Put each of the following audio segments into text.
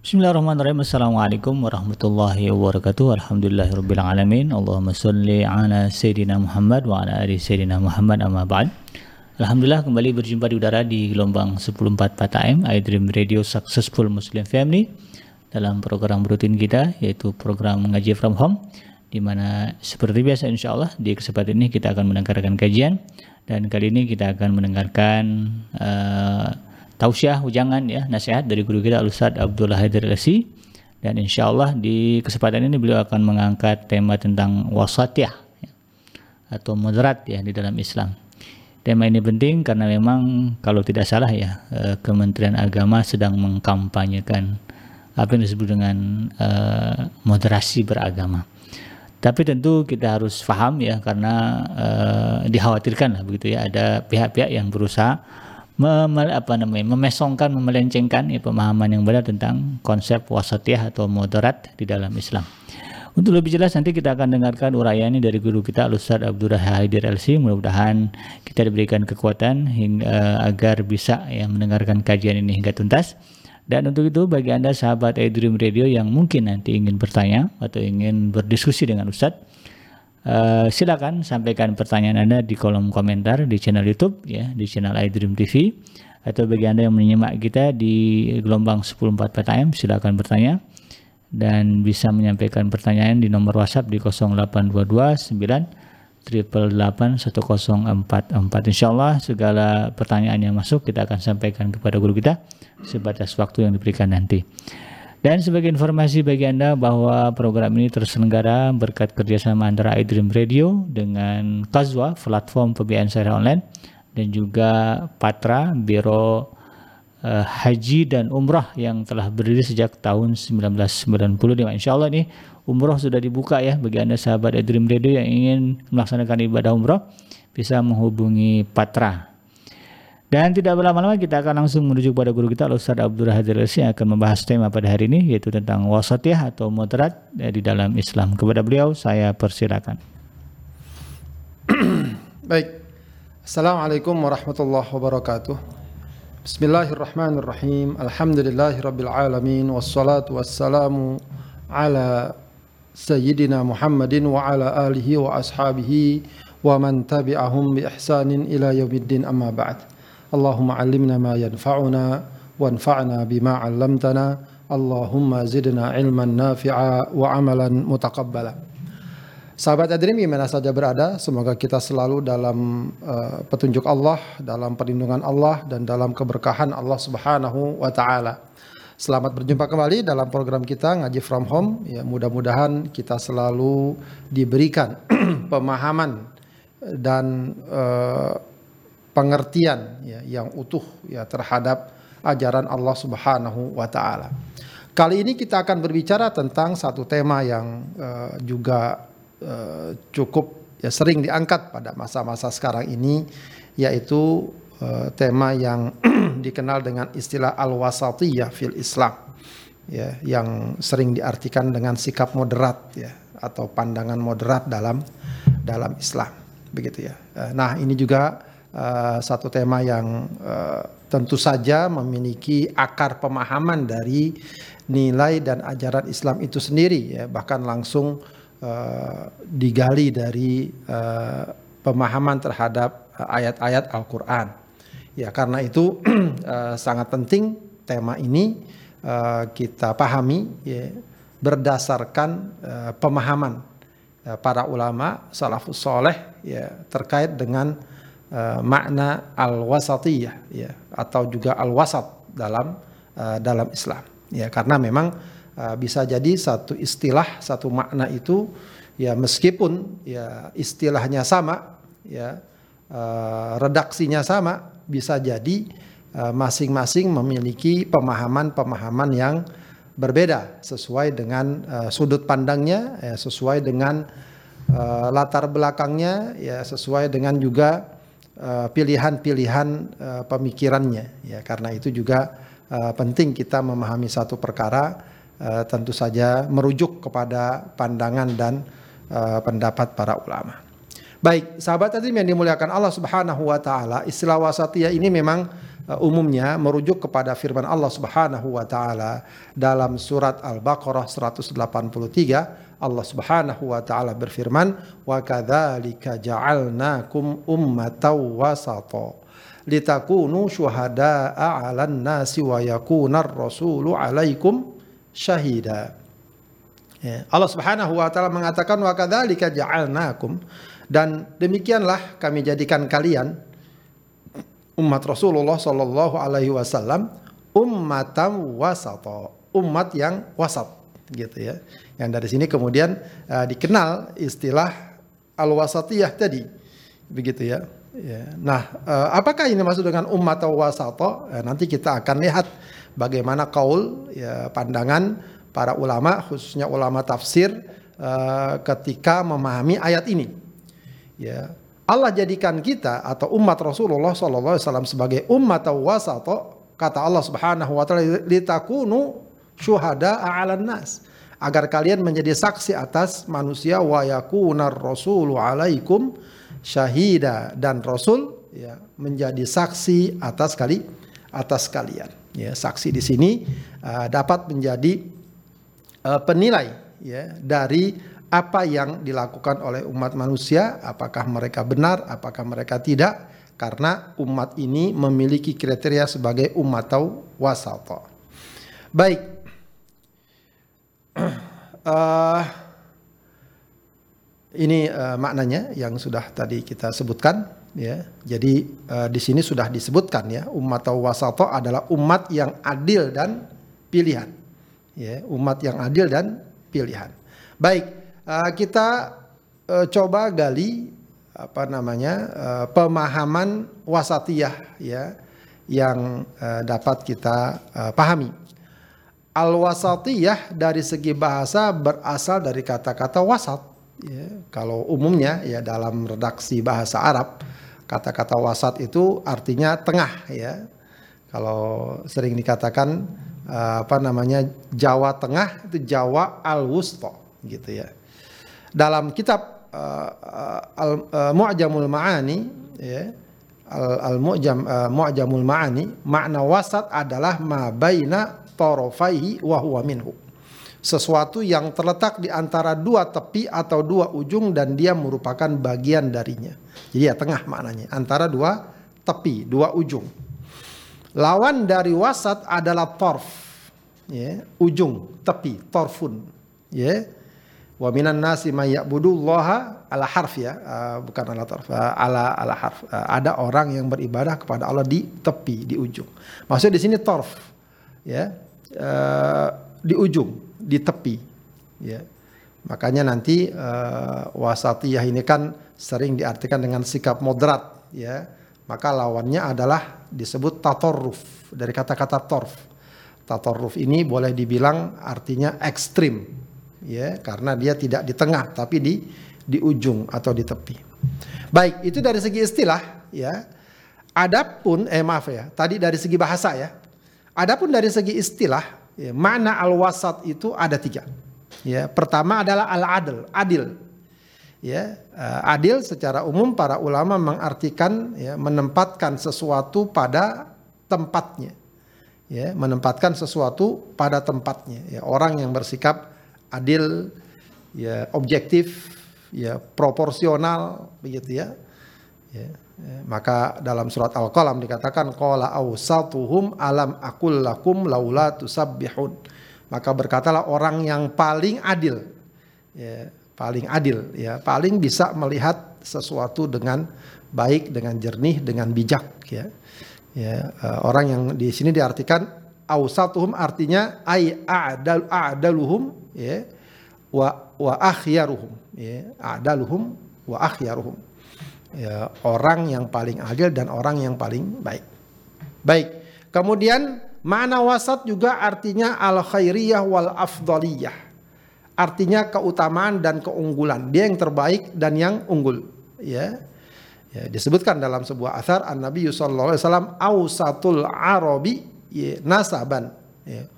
Bismillahirrahmanirrahim. Assalamualaikum warahmatullahi wabarakatuh. Alhamdulillahirabbil alamin. Allahumma shalli ala sayidina Muhammad wa ala ali sayidina Muhammad amma ba'd. Alhamdulillah kembali berjumpa di udara di gelombang 104 AM iDream Radio Successful Muslim Family dalam program rutin kita yaitu program mengaji from home di mana seperti biasa insya Allah di kesempatan ini kita akan mendengarkan kajian dan kali ini kita akan mendengarkan uh, tausiah ujangan ya nasihat dari guru kita Ustaz Abdullah Haidar Lasi dan insya Allah di kesempatan ini beliau akan mengangkat tema tentang wasatiyah ya, atau moderat ya di dalam Islam. Tema ini penting karena memang kalau tidak salah ya eh, Kementerian Agama sedang mengkampanyekan apa yang disebut dengan uh, moderasi beragama. Tapi tentu kita harus paham ya karena uh, dikhawatirkan lah begitu ya ada pihak-pihak yang berusaha mem, apa namanya memesongkan memelencengkan ya, pemahaman yang benar tentang konsep wasatiyah atau moderat di dalam Islam. Untuk lebih jelas nanti kita akan dengarkan uraian ini dari guru kita Ustaz Abdul Haidir LC. Mudah-mudahan kita diberikan kekuatan hingga uh, agar bisa ya mendengarkan kajian ini hingga tuntas. Dan untuk itu bagi Anda sahabat iDream Radio yang mungkin nanti ingin bertanya atau ingin berdiskusi dengan Ustadz Uh, silakan sampaikan pertanyaan Anda di kolom komentar di channel YouTube ya, di channel iDream TV atau bagi Anda yang menyimak kita di gelombang 104 PTM silakan bertanya. Dan bisa menyampaikan pertanyaan di nomor WhatsApp di 0822 9 1044 Insya Allah segala pertanyaan yang masuk kita akan sampaikan kepada guru kita sebatas waktu yang diberikan nanti. Dan sebagai informasi bagi Anda bahwa program ini terselenggara berkat kerjasama antara iDream Radio dengan Kazwa, platform pembiayaan secara online, dan juga Patra, Biro uh, Haji dan Umrah yang telah berdiri sejak tahun 1995. Insya Allah nih umrah sudah dibuka ya bagi Anda sahabat iDream Radio yang ingin melaksanakan ibadah umrah bisa menghubungi Patra dan tidak berlama-lama kita akan langsung menuju kepada guru kita Ustaz Abdul Hadir yang akan membahas tema pada hari ini yaitu tentang wasatiyah atau moderat di dalam Islam. Kepada beliau saya persilakan. Baik. Assalamualaikum warahmatullahi wabarakatuh. Bismillahirrahmanirrahim. Alhamdulillahirabbil alamin wassalatu wassalamu ala sayyidina Muhammadin wa ala alihi wa ashabihi wa man tabi'ahum bi ihsanin ila yaumiddin amma ba'd. اللهم علمنا ما ينفعنا wanfa'na بما علمتنا Allahumma zidna علما نافعا وعملا متقبلا. Sahabat Adrim gimana saja berada, semoga kita selalu dalam uh, petunjuk Allah, dalam perlindungan Allah dan dalam keberkahan Allah Subhanahu wa taala. Selamat berjumpa kembali dalam program kita Ngaji From Home. Ya, mudah-mudahan kita selalu diberikan pemahaman dan eh, pengertian ya, yang utuh ya terhadap ajaran Allah Subhanahu wa taala. Kali ini kita akan berbicara tentang satu tema yang uh, juga uh, cukup ya sering diangkat pada masa-masa sekarang ini yaitu uh, tema yang dikenal dengan istilah al-wasatiyah fil Islam ya yang sering diartikan dengan sikap moderat ya atau pandangan moderat dalam dalam Islam begitu ya. Nah, ini juga uh, satu tema yang uh, tentu saja memiliki akar pemahaman dari nilai dan ajaran Islam itu sendiri ya bahkan langsung uh, digali dari uh, pemahaman terhadap ayat-ayat Al-Qur'an. Ya karena itu uh, sangat penting tema ini uh, kita pahami ya berdasarkan uh, pemahaman para ulama salafus soleh ya terkait dengan uh, makna al-wasatiyah ya atau juga al-wasat dalam uh, dalam Islam. Ya karena memang uh, bisa jadi satu istilah satu makna itu ya meskipun ya istilahnya sama ya uh, redaksinya sama bisa jadi masing-masing uh, memiliki pemahaman-pemahaman yang berbeda sesuai dengan uh, sudut pandangnya ya, sesuai dengan uh, latar belakangnya ya sesuai dengan juga Eh, pilihan-pilihan uh, pemikirannya ya karena itu juga uh, penting kita memahami satu perkara uh, tentu saja merujuk kepada pandangan dan uh, pendapat para ulama. Baik, sahabat tadi yang dimuliakan Allah Subhanahu wa taala, istilah wasatiyah ini memang uh, umumnya merujuk kepada firman Allah Subhanahu wa taala dalam surat Al-Baqarah 183 Allah Subhanahu wa taala berfirman wa kadzalika ja'alnakum ummatan wasata litakunu syuhada'a 'alan nasi wa yakunar rasulu 'alaikum syahida. Ya. Allah Subhanahu wa taala mengatakan wa kadzalika ja'alnakum dan demikianlah kami jadikan kalian umat Rasulullah sallallahu alaihi wasallam ummatan wasata, umat yang wasat gitu ya. Yang dari sini kemudian uh, dikenal istilah al-wasatiyah tadi. Begitu ya. ya. Nah, uh, apakah ini maksud dengan umat wasata? Uh, nanti kita akan lihat bagaimana kaul ya pandangan para ulama khususnya ulama tafsir uh, ketika memahami ayat ini. Ya, Allah jadikan kita atau umat Rasulullah SAW sebagai umat wasata kata Allah Subhanahu wa taala litakunu syuhada 'alan nas agar kalian menjadi saksi atas manusia wa yakunar rasulu alaikum syahida dan rasul ya menjadi saksi atas kali atas kalian. Ya saksi di sini uh, dapat menjadi uh, penilai ya dari apa yang dilakukan oleh umat manusia, apakah mereka benar, apakah mereka tidak, karena umat ini memiliki kriteria sebagai umat atau wasata. Baik, uh, ini uh, maknanya yang sudah tadi kita sebutkan, ya. Jadi uh, di sini sudah disebutkan ya, umat atau wasata adalah umat yang adil dan pilihan, ya, umat yang adil dan pilihan. Baik, uh, kita uh, coba gali apa namanya uh, pemahaman wasatiyah ya yang uh, dapat kita uh, pahami. Al-wasatiyah dari segi bahasa berasal dari kata-kata wasat. Ya, kalau umumnya ya dalam redaksi bahasa Arab kata-kata wasat itu artinya tengah ya. Kalau sering dikatakan uh, apa namanya Jawa Tengah itu Jawa al-Wusta gitu ya dalam kitab uh, al uh, Mu'jamul Ma'ani ya al, al uh, Mu'jamul Ma'ani makna wasat adalah ma baina tarafaihi wa huwa minhu sesuatu yang terletak di antara dua tepi atau dua ujung dan dia merupakan bagian darinya. Jadi ya tengah maknanya, antara dua tepi, dua ujung. Lawan dari wasat adalah torf, ya, ujung, tepi, torfun, ya. Wa minan nasi may ya'budullaha ala harf ya, uh, bukan ala tarf, uh, ala ala harf. Uh, ada orang yang beribadah kepada Allah di tepi, di ujung. Maksudnya di sini torf, ya, uh, di ujung, di tepi, ya. Makanya nanti uh, wasatiyah ini kan sering diartikan dengan sikap moderat, ya. Maka lawannya adalah disebut tatorruf dari kata-kata torf. Tatorruf ini boleh dibilang artinya ekstrim, ya karena dia tidak di tengah tapi di di ujung atau di tepi. Baik, itu dari segi istilah ya. Adapun eh maaf ya, tadi dari segi bahasa ya. Adapun dari segi istilah, ya, makna al-wasat itu ada tiga. Ya, pertama adalah al-adil, adil. Ya, uh, adil secara umum para ulama mengartikan ya, menempatkan sesuatu pada tempatnya. Ya, menempatkan sesuatu pada tempatnya. Ya, orang yang bersikap adil, ya objektif, ya proporsional begitu ya. ya. Maka dalam surat Al-Qalam dikatakan qala awsatuhum alam akul lakum laula tusabbihun. Maka berkatalah orang yang paling adil. Ya, paling adil ya, paling bisa melihat sesuatu dengan baik, dengan jernih, dengan bijak ya. Ya, uh, orang yang di sini diartikan awsatuhum artinya ay a'dal a'daluhum ya wa wa akhyaruhum ya adaluhum wa akhyaruhum ya orang yang paling adil dan orang yang paling baik. Baik kemudian makna wasat juga artinya al khairiyah wal afdaliyah. Artinya keutamaan dan keunggulan. Dia yang terbaik dan yang unggul. Ya ya disebutkan dalam sebuah asar an nabi sallallahu alaihi wasallam arabi ya, nasaban. Ya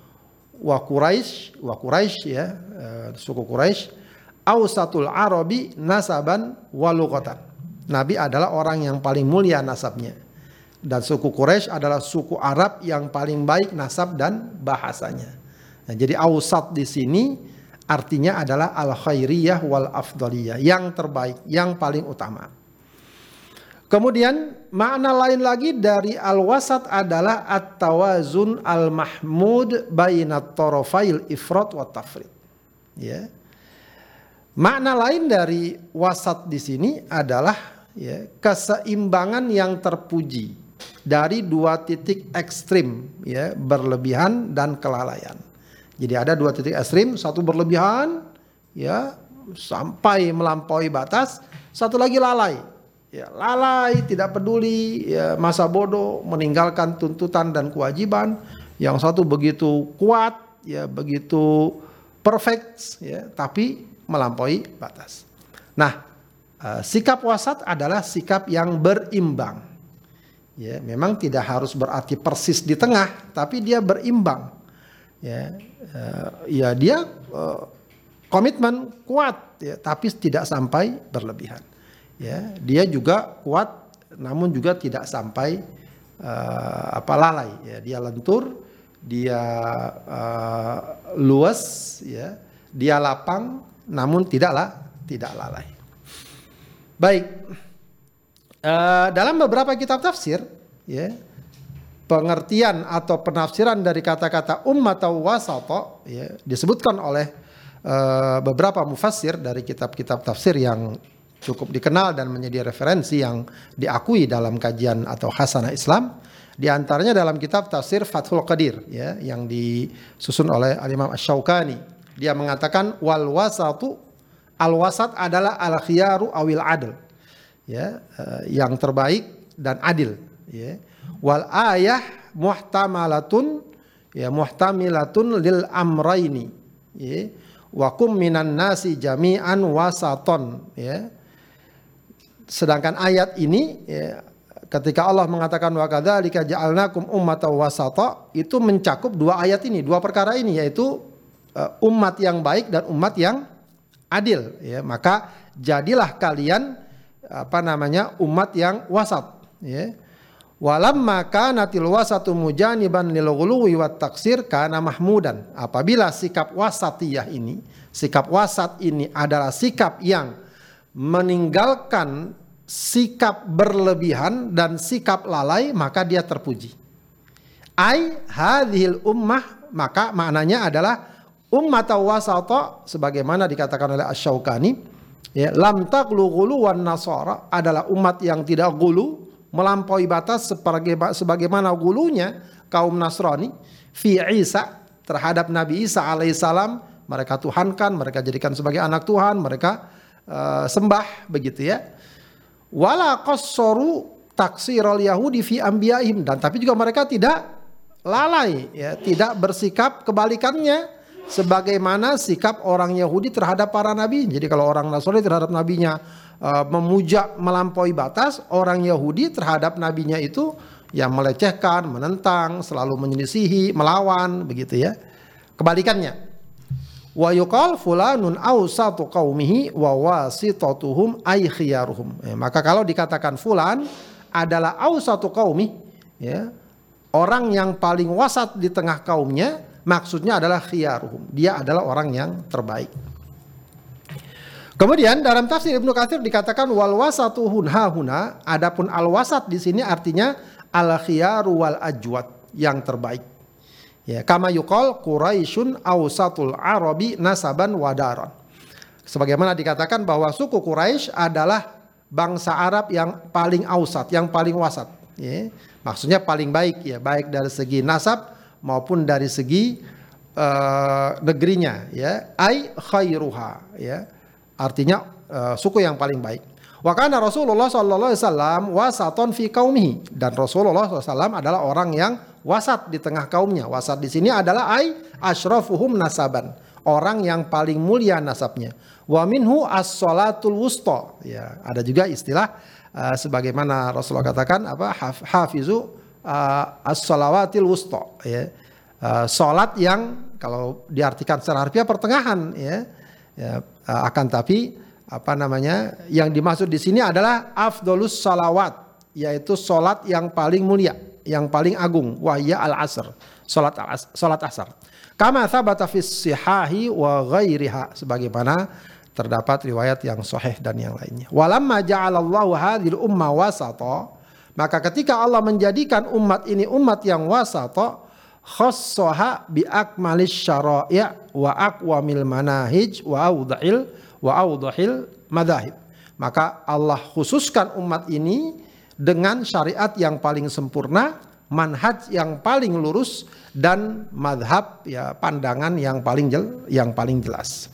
wa Quraisy wa Quraisy ya uh, suku Quraisy ausatul arabi nasaban wa lughatan. Nabi adalah orang yang paling mulia nasabnya. dan suku Quraisy adalah suku Arab yang paling baik nasab dan bahasanya. Nah, jadi ausat di sini artinya adalah al khairiyah wal afdaliyah, yang terbaik, yang paling utama. Kemudian makna lain lagi dari al-wasat adalah at-tawazun al-mahmud bainat torofail ifrat wa tafrid. Ya. Makna lain dari wasat di sini adalah ya, keseimbangan yang terpuji dari dua titik ekstrim ya berlebihan dan kelalaian. Jadi ada dua titik ekstrim, satu berlebihan ya sampai melampaui batas, satu lagi lalai ya lalai, tidak peduli, ya masa bodoh, meninggalkan tuntutan dan kewajiban. Yang satu begitu kuat, ya begitu perfect, ya tapi melampaui batas. Nah, uh, sikap wasat adalah sikap yang berimbang. Ya, memang tidak harus berarti persis di tengah, tapi dia berimbang. Ya, uh, ya dia uh, komitmen kuat, ya, tapi tidak sampai berlebihan ya dia juga kuat namun juga tidak sampai uh, apa lalai ya dia lentur dia uh, luas ya dia lapang namun tidaklah tidak lalai baik uh, dalam beberapa kitab tafsir ya pengertian atau penafsiran dari kata-kata ummat atau wasato ya disebutkan oleh uh, beberapa mufassir dari kitab-kitab tafsir yang cukup dikenal dan menjadi referensi yang diakui dalam kajian atau hasanah Islam. Di antaranya dalam kitab tafsir Fathul Qadir ya yang disusun oleh Al-Imam Asy-Syaukani. Dia mengatakan wal wasatu al wasat adalah al khiyaru awil adl. Ya, uh, yang terbaik dan adil ya. Wal ayah muhtamalatun ya muhtamilatun lil amraini ya. Wa kum minan nasi jami'an wasaton ya Sedangkan ayat ini ya, ketika Allah mengatakan wa kadzalika ja'alnakum ummatan wasata itu mencakup dua ayat ini, dua perkara ini yaitu uh, umat yang baik dan umat yang adil ya. Maka jadilah kalian apa namanya umat yang wasat ya. Walamma kanatil wasatu mujaniban lil ghuluwi wat taksir kana mahmudan. Apabila sikap wasatiyah ini, sikap wasat ini adalah sikap yang meninggalkan sikap berlebihan dan sikap lalai maka dia terpuji. Ai hadhil ummah maka maknanya adalah ummat wasata sebagaimana dikatakan oleh Asy-Syaukani ya lam taqlu nasara adalah umat yang tidak gulu melampaui batas sebagai sebagaimana gulunya kaum Nasrani fi Isa terhadap Nabi Isa alaihissalam mereka tuhankan mereka jadikan sebagai anak Tuhan mereka uh, sembah begitu ya. Wala qassaru taksiral yahudi fi anbiya'ihim dan tapi juga mereka tidak lalai ya, tidak bersikap kebalikannya sebagaimana sikap orang Yahudi terhadap para nabi. Jadi kalau orang Nasrani terhadap nabinya uh, memuja melampaui batas, orang Yahudi terhadap nabinya itu yang melecehkan, menentang, selalu menyelisihi, melawan begitu ya. Kebalikannya wa yuqal fulanun awsatu qaumihi wa wasitatuhum ay khiyaruhum. Ya, maka kalau dikatakan fulan adalah awsatu qaumi ya, orang yang paling wasat di tengah kaumnya maksudnya adalah khiyaruhum. Dia adalah orang yang terbaik. Kemudian dalam tafsir Ibnu Katsir dikatakan wal wasatu huna adapun al wasat di sini artinya al khiyaru wal ajwad yang terbaik. Ya, kama yukol Quraisyun awsatul Arabi nasaban wadaron. Sebagaimana dikatakan bahwa suku Quraisy adalah bangsa Arab yang paling ausat, yang paling wasat. Ya. Maksudnya paling baik ya, baik dari segi nasab maupun dari segi uh, negerinya ya. Ai khairuha ya. Artinya uh, suku yang paling baik. Wa kana Rasulullah sallallahu alaihi wasallam wasaton fi qaumihi dan Rasulullah SAW adalah orang yang wasat di tengah kaumnya. Wasat di sini adalah ai asyrafuhum nasaban, orang yang paling mulia nasabnya. Wa minhu as-salatul wusta. Ya, ada juga istilah uh, sebagaimana Rasulullah katakan apa hafizu uh, as-salawatil wusta ya. Uh, salat yang kalau diartikan secara harfiah pertengahan ya. ya uh, akan tapi apa namanya yang dimaksud di sini adalah afdolus salawat yaitu solat yang paling mulia, yang paling agung, wahya al-asr, solat al -as, solat asar. Kama thabata fis sihahi wa ghairiha sebagaimana terdapat riwayat yang sahih dan yang lainnya. Walamma ja'alallahu hadhil umma wasata, maka ketika Allah menjadikan umat ini umat yang wasata, khassaha bi akmalis syara'i' wa aqwamil manahij wa awdahil wa awdahil madahib. Maka Allah khususkan umat ini dengan syariat yang paling sempurna manhaj yang paling lurus dan madhab ya pandangan yang paling jel, yang paling jelas.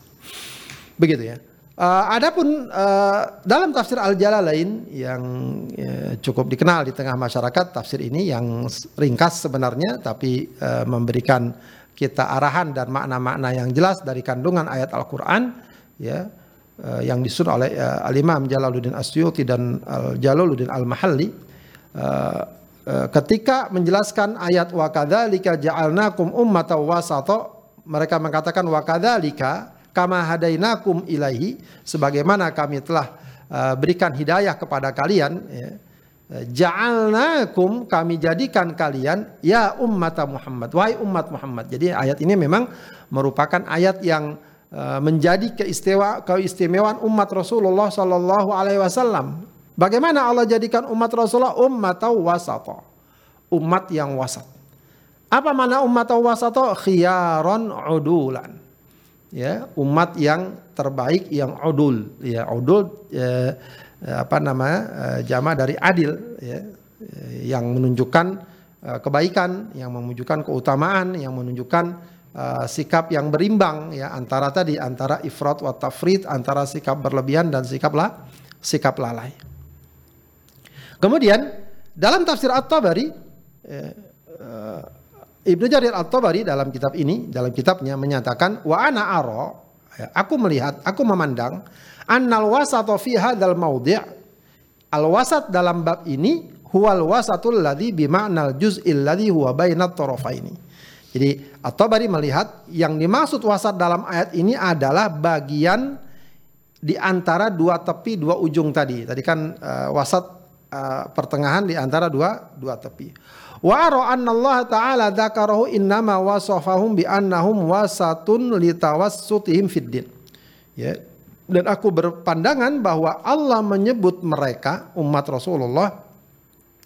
Begitu ya. Uh, adapun uh, dalam tafsir Al-Jalalain yang uh, cukup dikenal di tengah masyarakat tafsir ini yang ringkas sebenarnya tapi uh, memberikan kita arahan dan makna-makna yang jelas dari kandungan ayat Al-Qur'an ya uh, yang disuruh oleh uh, Al-Imam Jalaluddin Asyuti dan Al-Jalaluddin Al-Mahalli. Uh, Eh, ketika menjelaskan ayat wa kadzalika ja'alnakum ummatan wasata mereka mengatakan wa kadzalika kama hadainakum ilaihi sebagaimana kami telah uh, berikan hidayah kepada kalian ya. Eh, ja'alnakum kami jadikan kalian ya umat Muhammad wahai umat Muhammad jadi ayat ini memang merupakan ayat yang uh, menjadi keistimewa keistimewaan umat Rasulullah sallallahu alaihi wasallam Bagaimana Allah jadikan umat Rasulullah umat wasata. Umat yang wasat. Apa mana umat wasata? Khiyaron udulan. Ya, umat yang terbaik yang udul. Ya, udul ya, apa nama jama dari adil ya, yang menunjukkan kebaikan, yang menunjukkan keutamaan, yang menunjukkan uh, sikap yang berimbang ya antara tadi antara ifrat wa tafrid, antara sikap berlebihan dan sikap lah sikap lalai. Kemudian dalam tafsir At-Tabari eh, eh, Ibnu Jarir At-Tabari dalam kitab ini dalam kitabnya menyatakan wa ana ara ya, aku melihat aku memandang annal wasata fi hadzal maudhi' al wasat dalam bab ini huwal wasatul ladzi bima'nal juz'il ladzi huwa bainat tarafaini. Jadi At-Tabari melihat yang dimaksud wasat dalam ayat ini adalah bagian di antara dua tepi dua ujung tadi. Tadi kan uh, wasat uh, pertengahan di antara dua dua tepi. Wa ara anna Allah taala dzakarahu innama wasafahum bi annahum wasatun litawassutihim fid din. Ya. Dan aku berpandangan bahwa Allah menyebut mereka umat Rasulullah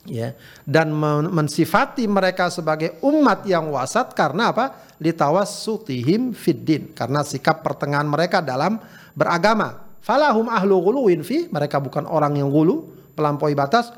ya dan mensifati mereka sebagai umat yang wasat karena apa? litawassutihim fid din karena sikap pertengahan mereka dalam beragama. Falahum ahlu ghuluwin fi, mereka bukan orang yang gulu, melampaui batas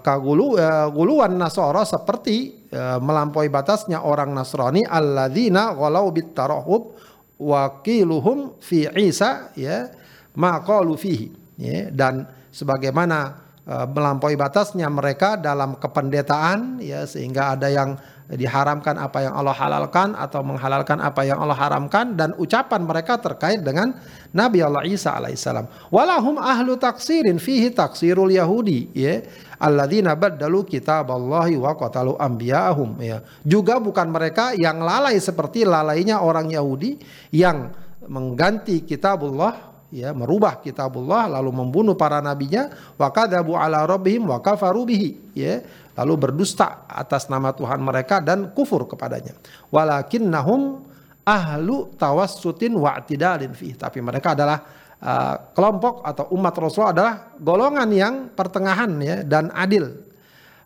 kagulu uh, guluan nasoro seperti uh, melampaui batasnya orang Nasrani alladzina walau bitarahub wakiluhum fi Isa ya maqalu fihi ya. Dan sebagaimana melampaui batasnya mereka dalam kependetaan ya sehingga ada yang diharamkan apa yang Allah halalkan atau menghalalkan apa yang Allah haramkan dan ucapan mereka terkait dengan Nabi Allah Isa alaihissalam. Walahum ahlu taksirin fihi taksirul Yahudi ya alladzina baddalu kitaballahi wa qatalu anbiya'ahum ya. Juga bukan mereka yang lalai seperti lalainya orang Yahudi yang mengganti kitabullah ya merubah kitabullah lalu membunuh para nabinya wa kadzabu ala rabbihim wa kafaru bihi ya lalu berdusta atas nama Tuhan mereka dan kufur kepadanya. Walakinnahum ahlu tawassutin wa'tidalin fi. Tapi mereka adalah uh, kelompok atau umat Rasul adalah golongan yang pertengahan ya dan adil.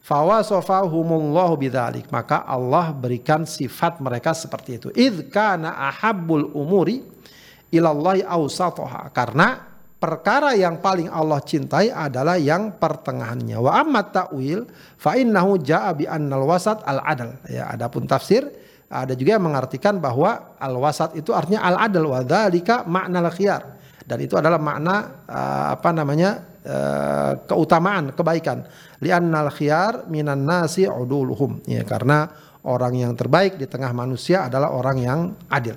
Fawasofahumullahu bidzalik. Maka Allah berikan sifat mereka seperti itu. Idh kana ahabbul umuri ilallahi awsatoha. Karena perkara yang paling Allah cintai adalah yang pertengahannya. Wa amma ta'wil fa innahu ja'a bi annal wasat al adal. Ya, adapun tafsir ada juga yang mengartikan bahwa al wasat itu artinya al adal wa dzalika makna al khiyar. Dan itu adalah makna uh, apa namanya? Uh, keutamaan, kebaikan. Li'annal khiyar minan nasi uduluhum. Ya, karena orang yang terbaik di tengah manusia adalah orang yang adil.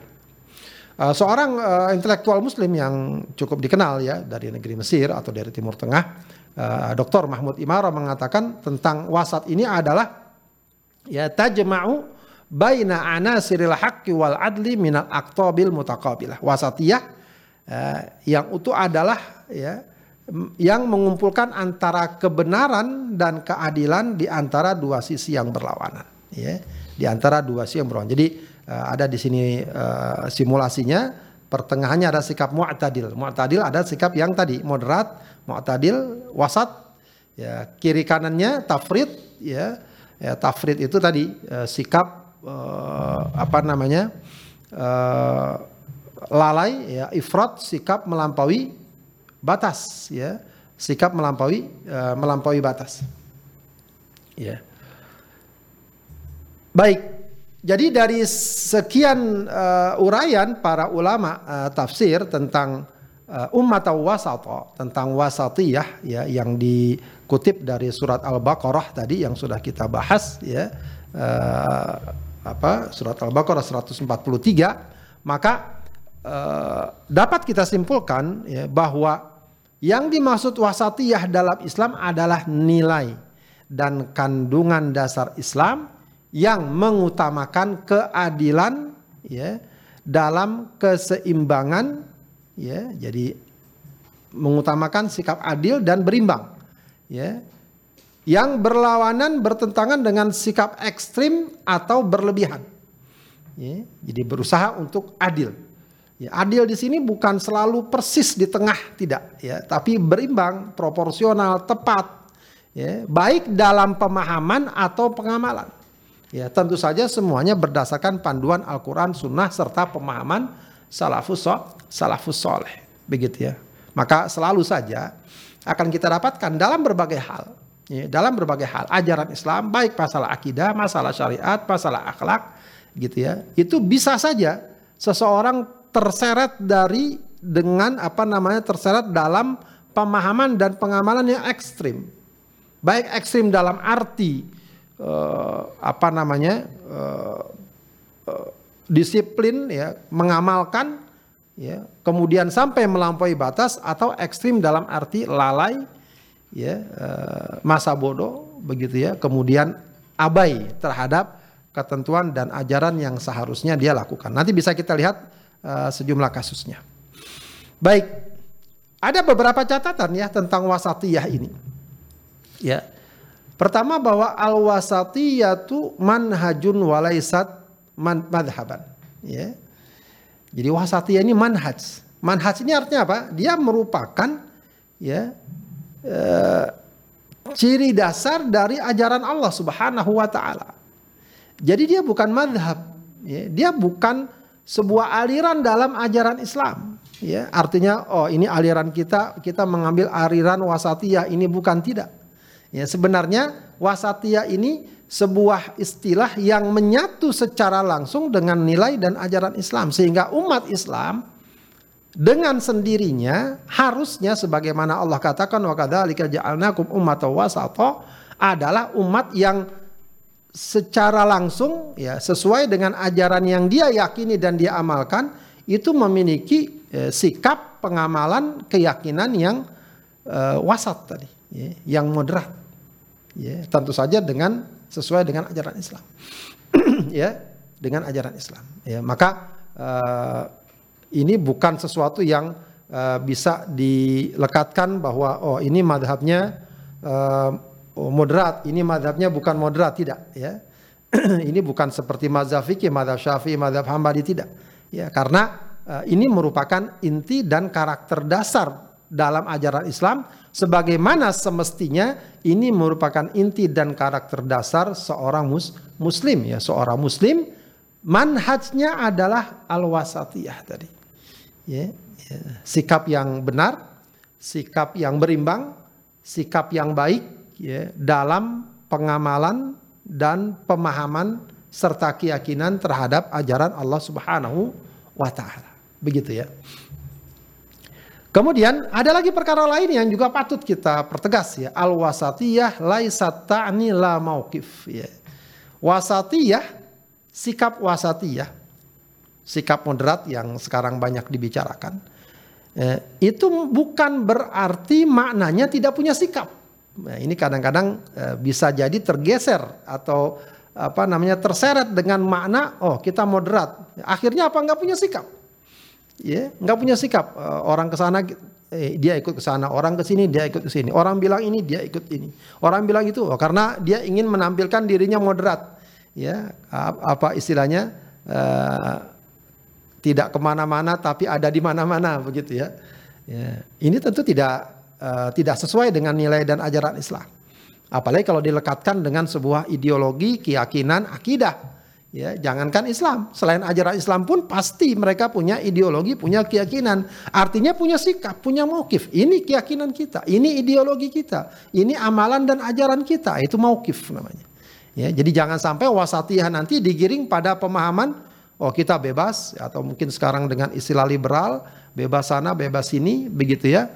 Uh, seorang uh, intelektual muslim yang cukup dikenal ya dari negeri Mesir atau dari Timur Tengah, uh, Dr. Mahmud Imara mengatakan tentang wasat ini adalah ya tajma'u baina anasiril haqqi wal adli minal aqtabil mutaqabilah. Wasatiyah uh, yang itu adalah ya yang mengumpulkan antara kebenaran dan keadilan di antara dua sisi yang berlawanan ya di antara dua sisi yang berlawanan jadi ada di sini uh, simulasinya. Pertengahannya ada sikap mu'tadil. Mu'tadil ada sikap yang tadi moderat mu'tadil wasat. Ya kiri kanannya tafrid ya. Ya tafrid itu tadi uh, sikap uh, apa namanya uh, lalai ya ifrat sikap melampaui batas ya. Sikap melampaui uh, melampaui batas. Ya. Baik jadi dari sekian uh, uraian para ulama uh, tafsir tentang uh, ummat wasata tentang wasatiyah ya yang dikutip dari surat al-baqarah tadi yang sudah kita bahas ya uh, apa surat al-baqarah 143 maka Eh, dapat kita simpulkan ya, bahwa yang dimaksud wasatiyah dalam Islam adalah nilai dan kandungan dasar Islam yang mengutamakan keadilan ya dalam keseimbangan ya jadi mengutamakan sikap adil dan berimbang ya yang berlawanan bertentangan dengan sikap ekstrim atau berlebihan ya, jadi berusaha untuk adil Ya, adil di sini bukan selalu persis di tengah, tidak, ya, tapi berimbang, proporsional, tepat, ya, baik dalam pemahaman atau pengamalan. Ya, tentu saja semuanya berdasarkan panduan Al-Quran, Sunnah serta pemahaman salafus salafus soleh, begitu ya. Maka selalu saja akan kita dapatkan dalam berbagai hal, ya, dalam berbagai hal ajaran Islam, baik masalah akidah, masalah syariat, masalah akhlak, gitu ya, itu bisa saja seseorang terseret dari dengan apa namanya terseret dalam pemahaman dan pengamalan yang ekstrim. Baik ekstrim dalam arti uh, apa namanya uh, uh, disiplin ya, mengamalkan ya, kemudian sampai melampaui batas atau ekstrim dalam arti lalai ya, uh, masa bodoh begitu ya, kemudian abai terhadap ketentuan dan ajaran yang seharusnya dia lakukan. Nanti bisa kita lihat uh, sejumlah kasusnya. Baik, ada beberapa catatan ya tentang wasatiyah ini. Ya. Pertama bahwa al wasatiyah itu manhajun walaisat man madhaban. Ya. Jadi wasatiyah ini manhaj. Manhaj ini artinya apa? Dia merupakan ya uh, ciri dasar dari ajaran Allah Subhanahu wa taala. Jadi dia bukan madhab, ya. dia bukan sebuah aliran dalam ajaran Islam. Ya, artinya oh ini aliran kita, kita mengambil aliran wasatiyah ini bukan tidak. Ya, sebenarnya wasatiyah ini sebuah istilah yang menyatu secara langsung dengan nilai dan ajaran Islam. Sehingga umat Islam dengan sendirinya harusnya sebagaimana Allah katakan wa kadzalika ja'alnakum ummatan wasata adalah umat yang secara langsung ya sesuai dengan ajaran yang dia yakini dan dia amalkan itu memiliki eh, sikap pengamalan keyakinan yang eh, wasat tadi ya, yang moderat ya tentu saja dengan sesuai dengan ajaran Islam ya dengan ajaran Islam ya maka eh, ini bukan sesuatu yang eh, bisa dilekatkan bahwa oh ini madhabnya oh, moderat, ini madhabnya bukan moderat, tidak. Ya, ini bukan seperti mazhab fikih, mazhab syafi'i, mazhab hambali tidak. Ya, karena uh, ini merupakan inti dan karakter dasar dalam ajaran Islam, sebagaimana semestinya ini merupakan inti dan karakter dasar seorang mus muslim ya, seorang muslim manhajnya adalah al-wasatiyah tadi. Ya, ya, sikap yang benar, sikap yang berimbang, sikap yang baik ya, dalam pengamalan dan pemahaman serta keyakinan terhadap ajaran Allah Subhanahu wa taala. Begitu ya. Kemudian ada lagi perkara lain yang juga patut kita pertegas ya. Al wasatiyah laisat ta'ni la mauqif ya. Wasatiyah sikap wasatiyah sikap moderat yang sekarang banyak dibicarakan eh, itu bukan berarti maknanya tidak punya sikap Nah, ini kadang-kadang e, bisa jadi tergeser atau apa namanya terseret dengan makna oh kita moderat. Akhirnya apa nggak punya sikap. Ya nggak punya sikap. Uh, orang ke sana eh, dia ikut ke sana. Orang ke sini dia ikut ke sini. Orang bilang ini dia ikut ini. Orang bilang itu oh, karena dia ingin menampilkan dirinya moderat. Ya apa istilahnya? Uh, tidak ke mana-mana tapi ada di mana-mana begitu ya. Ya ini tentu tidak uh, tidak sesuai dengan nilai dan ajaran Islam. Apalagi kalau dilekatkan dengan sebuah ideologi keyakinan akidah Ya, jangankan Islam, selain ajaran Islam pun pasti mereka punya ideologi, punya keyakinan. Artinya punya sikap, punya mokif. Ini keyakinan kita, ini ideologi kita, ini amalan dan ajaran kita. Itu mokif namanya. Ya, jadi jangan sampai wasatiyah nanti digiring pada pemahaman oh kita bebas atau mungkin sekarang dengan istilah liberal, bebas sana, bebas sini, begitu ya.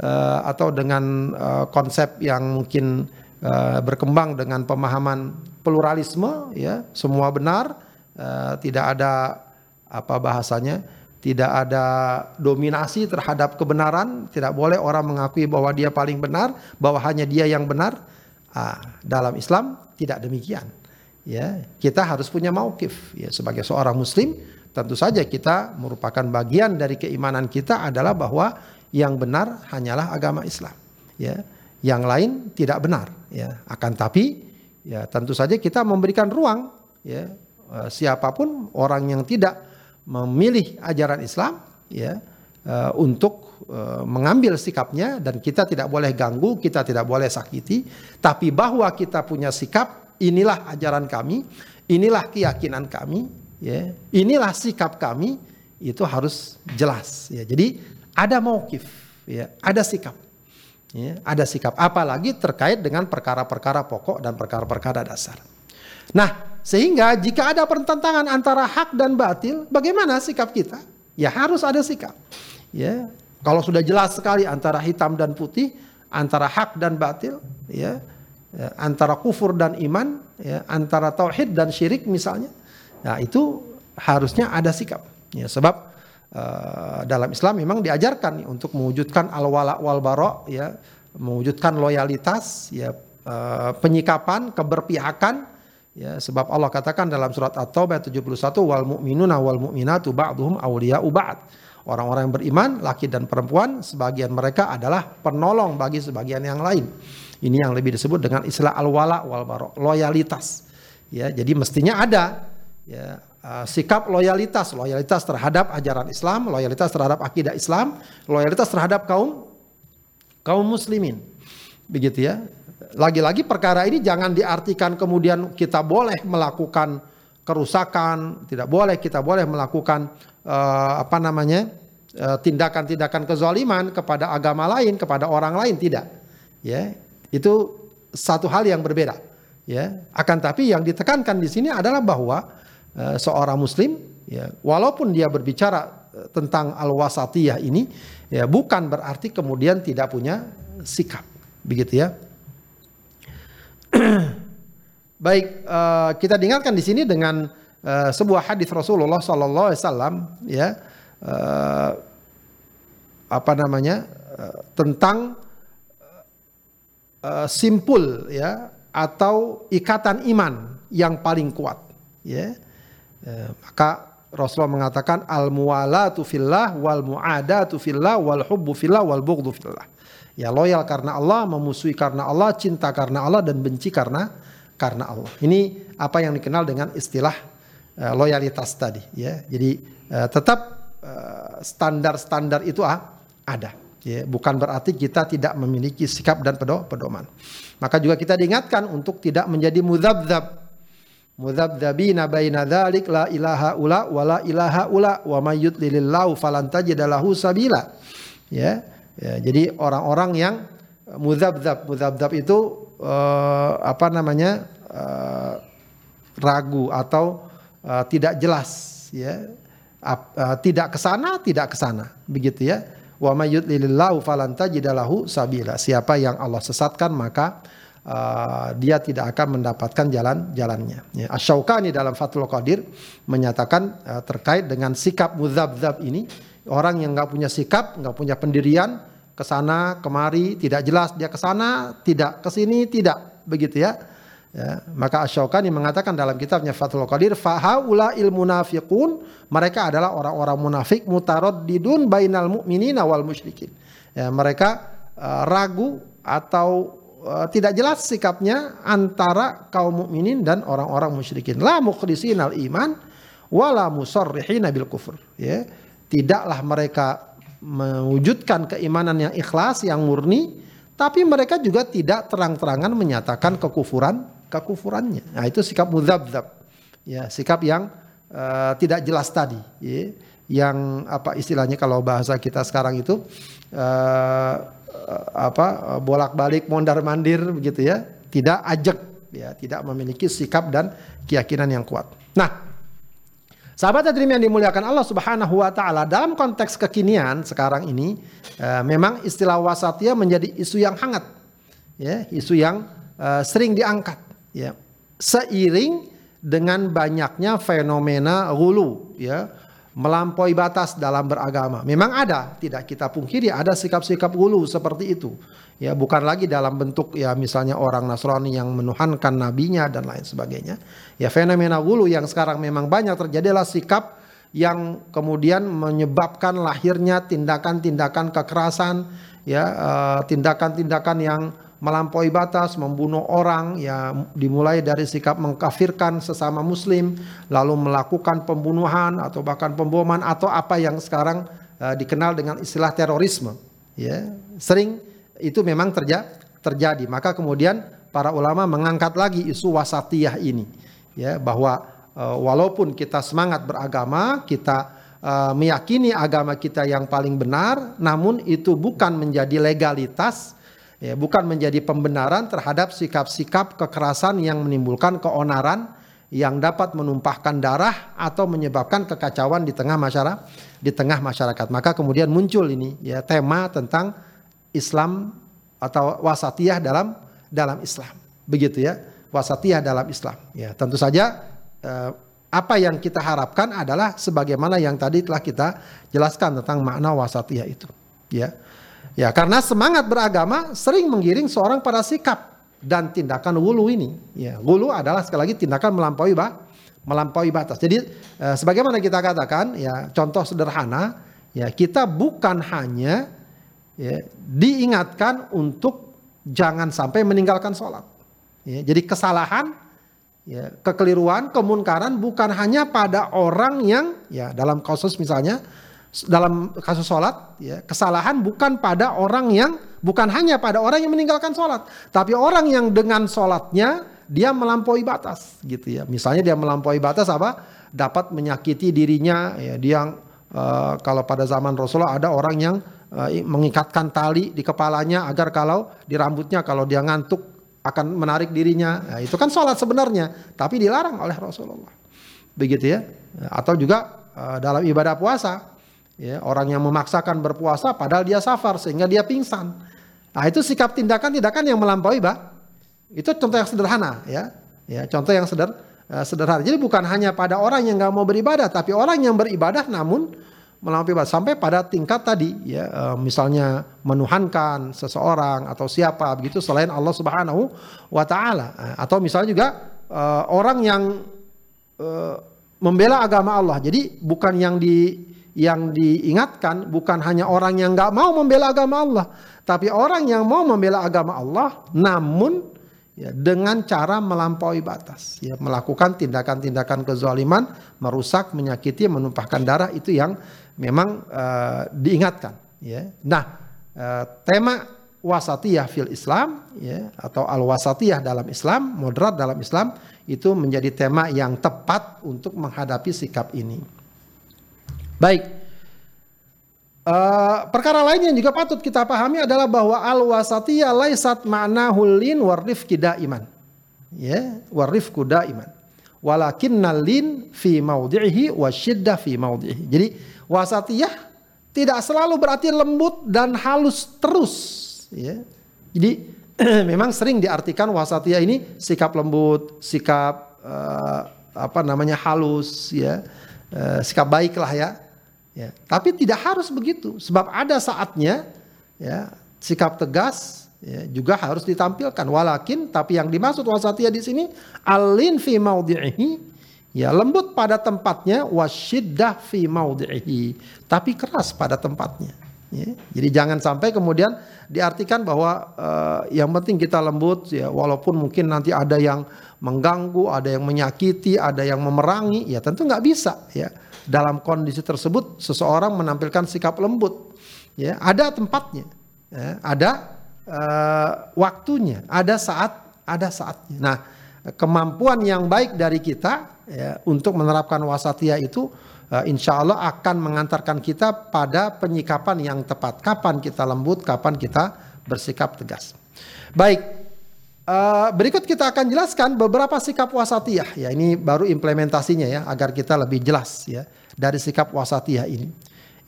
Uh, atau dengan uh, konsep yang mungkin uh, berkembang dengan pemahaman pluralisme ya semua benar. Uh, tidak ada apa bahasanya tidak ada dominasi terhadap kebenaran. Tidak boleh orang mengakui bahwa dia paling benar bahwa hanya dia yang benar. Uh, dalam Islam tidak demikian ya. Kita harus punya maukif ya. Sebagai seorang muslim tentu saja kita merupakan bagian dari keimanan kita adalah bahwa yang benar hanyalah agama Islam ya yang lain tidak benar ya akan tapi ya tentu saja kita memberikan ruang ya eh, siapa pun orang yang tidak memilih ajaran Islam ya uh, untuk uh, mengambil sikapnya dan kita tidak boleh ganggu, kita tidak boleh sakiti, tapi bahwa kita punya sikap inilah ajaran kami, inilah keyakinan kami, ya, inilah sikap kami itu harus jelas ya. Jadi ada maukif ya, ada sikap. Ya, ada sikap apalagi terkait dengan perkara-perkara pokok dan perkara-perkara dasar. Nah, sehingga jika ada pertentangan antara hak dan batil, bagaimana sikap kita? Ya harus ada sikap. Ya, kalau sudah jelas sekali antara hitam dan putih, antara hak dan batil, ya, ya antara kufur dan iman, ya, antara tauhid dan syirik misalnya, nah itu harusnya ada sikap. Ya, sebab uh, dalam Islam memang diajarkan untuk mewujudkan al-wala wal bara ya, mewujudkan loyalitas ya uh, penyikapan, keberpihakan ya sebab Allah katakan dalam surat At-Taubah 71 wal mu'minuna wal mu'minatu ba'duhum awliya'u ba'd. Orang-orang yang beriman, laki dan perempuan, sebagian mereka adalah penolong bagi sebagian yang lain. Ini yang lebih disebut dengan istilah al-wala wal bara, loyalitas. Ya, jadi mestinya ada ya uh, sikap loyalitas, loyalitas terhadap ajaran Islam, loyalitas terhadap akidah Islam, loyalitas terhadap kaum kaum muslimin. Begitu ya. Lagi-lagi perkara ini jangan diartikan kemudian kita boleh melakukan kerusakan, tidak boleh kita boleh melakukan uh, apa namanya? Eh, tindakan-tindakan uh, kezaliman kepada agama lain, kepada orang lain tidak. Ya. Itu satu hal yang berbeda. Ya, akan tapi yang ditekankan di sini adalah bahwa Eh, seorang muslim ya walaupun dia berbicara eh, tentang al-wasatiyah ini ya bukan berarti kemudian tidak punya sikap begitu ya. Baik uh, kita dengarkan di sini dengan uh, sebuah hadis Rasulullah Sallallahu Alaihi Wasallam ya uh, apa namanya uh, tentang uh, simpul ya atau ikatan iman yang paling kuat ya Ya, maka Rasulullah mengatakan al muwalatu fillah wal muadatu fillah wal hubbu fillah wal bughdu fillah. Ya loyal karena Allah, memusuhi karena Allah, cinta karena Allah dan benci karena karena Allah. Ini apa yang dikenal dengan istilah uh, loyalitas tadi ya. Jadi uh, tetap uh, standar-standar itu ah, ada. Ya, bukan berarti kita tidak memiliki sikap dan pedoman. Maka juga kita diingatkan untuk tidak menjadi mudabdab mudzabdzabina baina dzalik la ilaha ula wa la ilaha ula wa may yudlilillahu falan tajidalahu sabila. Ya. ya jadi orang-orang yang mudzabdzab mudzabdzab itu uh, apa namanya? Uh, ragu atau uh, tidak jelas ya. Uh, tidak ke sana, tidak ke sana. Begitu ya. Wa may yudlilillahu falan tajidalahu sabila. Siapa yang Allah sesatkan maka uh, dia tidak akan mendapatkan jalan-jalannya. Ya, Asyaukani dalam Fathul Qadir menyatakan uh, terkait dengan sikap muzab-zab ini, orang yang nggak punya sikap, nggak punya pendirian, ke sana kemari tidak jelas dia ke sana, tidak ke sini tidak begitu ya. Ya, maka Asy-Syaukani mengatakan dalam kitabnya Fathul Qadir, fahaula il munafiqun, mereka adalah orang-orang munafik mutaraddidun bainal mu'minina wal musyrikin. Ya, mereka uh, ragu atau tidak jelas sikapnya antara kaum mukminin dan orang-orang musyrikin. La mukhlisinal iman wala musarrihina bil kufur. Ya, tidaklah mereka mewujudkan keimanan yang ikhlas, yang murni, tapi mereka juga tidak terang-terangan menyatakan kekufuran kekufurannya. Nah, itu sikap mudzabdzab. Ya, sikap yang uh, tidak jelas tadi, ya. Yang apa istilahnya kalau bahasa kita sekarang itu uh, apa bolak-balik mondar-mandir begitu ya, tidak ajak ya, tidak memiliki sikap dan keyakinan yang kuat. Nah, Sahabat hadirin yang dimuliakan Allah Subhanahu wa taala, dalam konteks kekinian sekarang ini uh, memang istilah wasatiyah menjadi isu yang hangat. Ya, isu yang uh, sering diangkat ya seiring dengan banyaknya fenomena hulu ya melampaui batas dalam beragama. Memang ada, tidak kita pungkiri ada sikap-sikap hulu seperti itu. Ya, bukan lagi dalam bentuk ya misalnya orang Nasrani yang menuhankan nabinya dan lain sebagainya. Ya, fenomena hulu yang sekarang memang banyak terjadi adalah sikap yang kemudian menyebabkan lahirnya tindakan-tindakan kekerasan, ya, eh, tindakan-tindakan yang melampaui batas, membunuh orang, ya dimulai dari sikap mengkafirkan sesama muslim, lalu melakukan pembunuhan atau bahkan pemboman atau apa yang sekarang uh, dikenal dengan istilah terorisme. Ya, sering itu memang terja terjadi. Maka kemudian para ulama mengangkat lagi isu wasatiyah ini, ya bahwa uh, walaupun kita semangat beragama, kita uh, meyakini agama kita yang paling benar, namun itu bukan menjadi legalitas ya, bukan menjadi pembenaran terhadap sikap-sikap kekerasan yang menimbulkan keonaran yang dapat menumpahkan darah atau menyebabkan kekacauan di tengah masyarakat di tengah masyarakat. Maka kemudian muncul ini ya tema tentang Islam atau wasatiyah dalam dalam Islam. Begitu ya, wasatiyah dalam Islam. Ya, tentu saja eh, apa yang kita harapkan adalah sebagaimana yang tadi telah kita jelaskan tentang makna wasatiyah itu. Ya. Ya, karena semangat beragama sering menggiring seorang pada sikap dan tindakan wulu ini. Ya, wulu adalah sekali lagi tindakan melampaui bah, melampaui batas. Jadi eh, sebagaimana kita katakan, ya contoh sederhana, ya kita bukan hanya ya, diingatkan untuk jangan sampai meninggalkan sholat. Ya, jadi kesalahan, ya, kekeliruan, kemunkaran bukan hanya pada orang yang ya dalam kasus misalnya dalam kasus sholat, ya, kesalahan bukan pada orang yang bukan hanya pada orang yang meninggalkan sholat, tapi orang yang dengan sholatnya dia melampaui batas, gitu ya. Misalnya dia melampaui batas apa? Dapat menyakiti dirinya, ya, dia uh, kalau pada zaman Rasulullah ada orang yang uh, mengikatkan tali di kepalanya agar kalau di rambutnya kalau dia ngantuk akan menarik dirinya. Nah, itu kan sholat sebenarnya, tapi dilarang oleh Rasulullah. Begitu ya. Atau juga uh, dalam ibadah puasa, Ya, orang yang memaksakan berpuasa padahal dia safar sehingga dia pingsan. Nah, itu sikap tindakan-tindakan yang melampaui, Pak. Itu contoh yang sederhana, ya. Ya, contoh yang seder, uh, sederhana. Jadi bukan hanya pada orang yang nggak mau beribadah, tapi orang yang beribadah namun melampaui batas sampai pada tingkat tadi, ya, uh, misalnya menuhankan seseorang atau siapa begitu selain Allah Subhanahu wa taala. Uh, atau misalnya juga uh, orang yang membela agama Allah. Jadi bukan yang di yang diingatkan bukan hanya orang yang nggak mau membela agama Allah, tapi orang yang mau membela agama Allah, namun ya, dengan cara melampaui batas, ya, melakukan tindakan-tindakan kezaliman, merusak, menyakiti, menumpahkan darah itu yang memang uh, diingatkan. Ya. Nah, uh, tema wasatiyah fil Islam ya atau al wasatiyah dalam Islam, moderat dalam Islam itu menjadi tema yang tepat untuk menghadapi sikap ini. Baik. Uh, perkara lain yang juga patut kita pahami adalah bahwa al wasatiyah laisat makna hulin warif kida iman. Ya, warif kuda iman. Walakin nalin fi maudhihi wa syiddah fi maudhihi. Jadi wasatiyah tidak selalu berarti lembut dan halus terus. Ya. Jadi memang sering diartikan wasatiyah ini sikap lembut, sikap uh, apa namanya halus, ya, uh, sikap baik lah ya. Ya, tapi tidak harus begitu, sebab ada saatnya ya sikap tegas ya, juga harus ditampilkan. Walakin tapi yang dimaksud wasatiyah di sini alin fi maudhi'ihi Ya lembut pada tempatnya wasyiddah fi maudhi'ihi tapi keras pada tempatnya. Ya, jadi jangan sampai kemudian diartikan bahwa uh, yang penting kita lembut ya walaupun mungkin nanti ada yang mengganggu, ada yang menyakiti, ada yang memerangi, ya tentu nggak bisa ya. Dalam kondisi tersebut seseorang menampilkan sikap lembut, ya ada tempatnya, ya, ada uh, waktunya, ada saat, ada saatnya. Nah kemampuan yang baik dari kita ya, untuk menerapkan wasatiyah itu uh, insya Allah akan mengantarkan kita pada penyikapan yang tepat. Kapan kita lembut, kapan kita bersikap tegas. Baik, uh, berikut kita akan jelaskan beberapa sikap wasatiyah. Ya, ini baru implementasinya ya, agar kita lebih jelas ya dari sikap wasatiyah ini.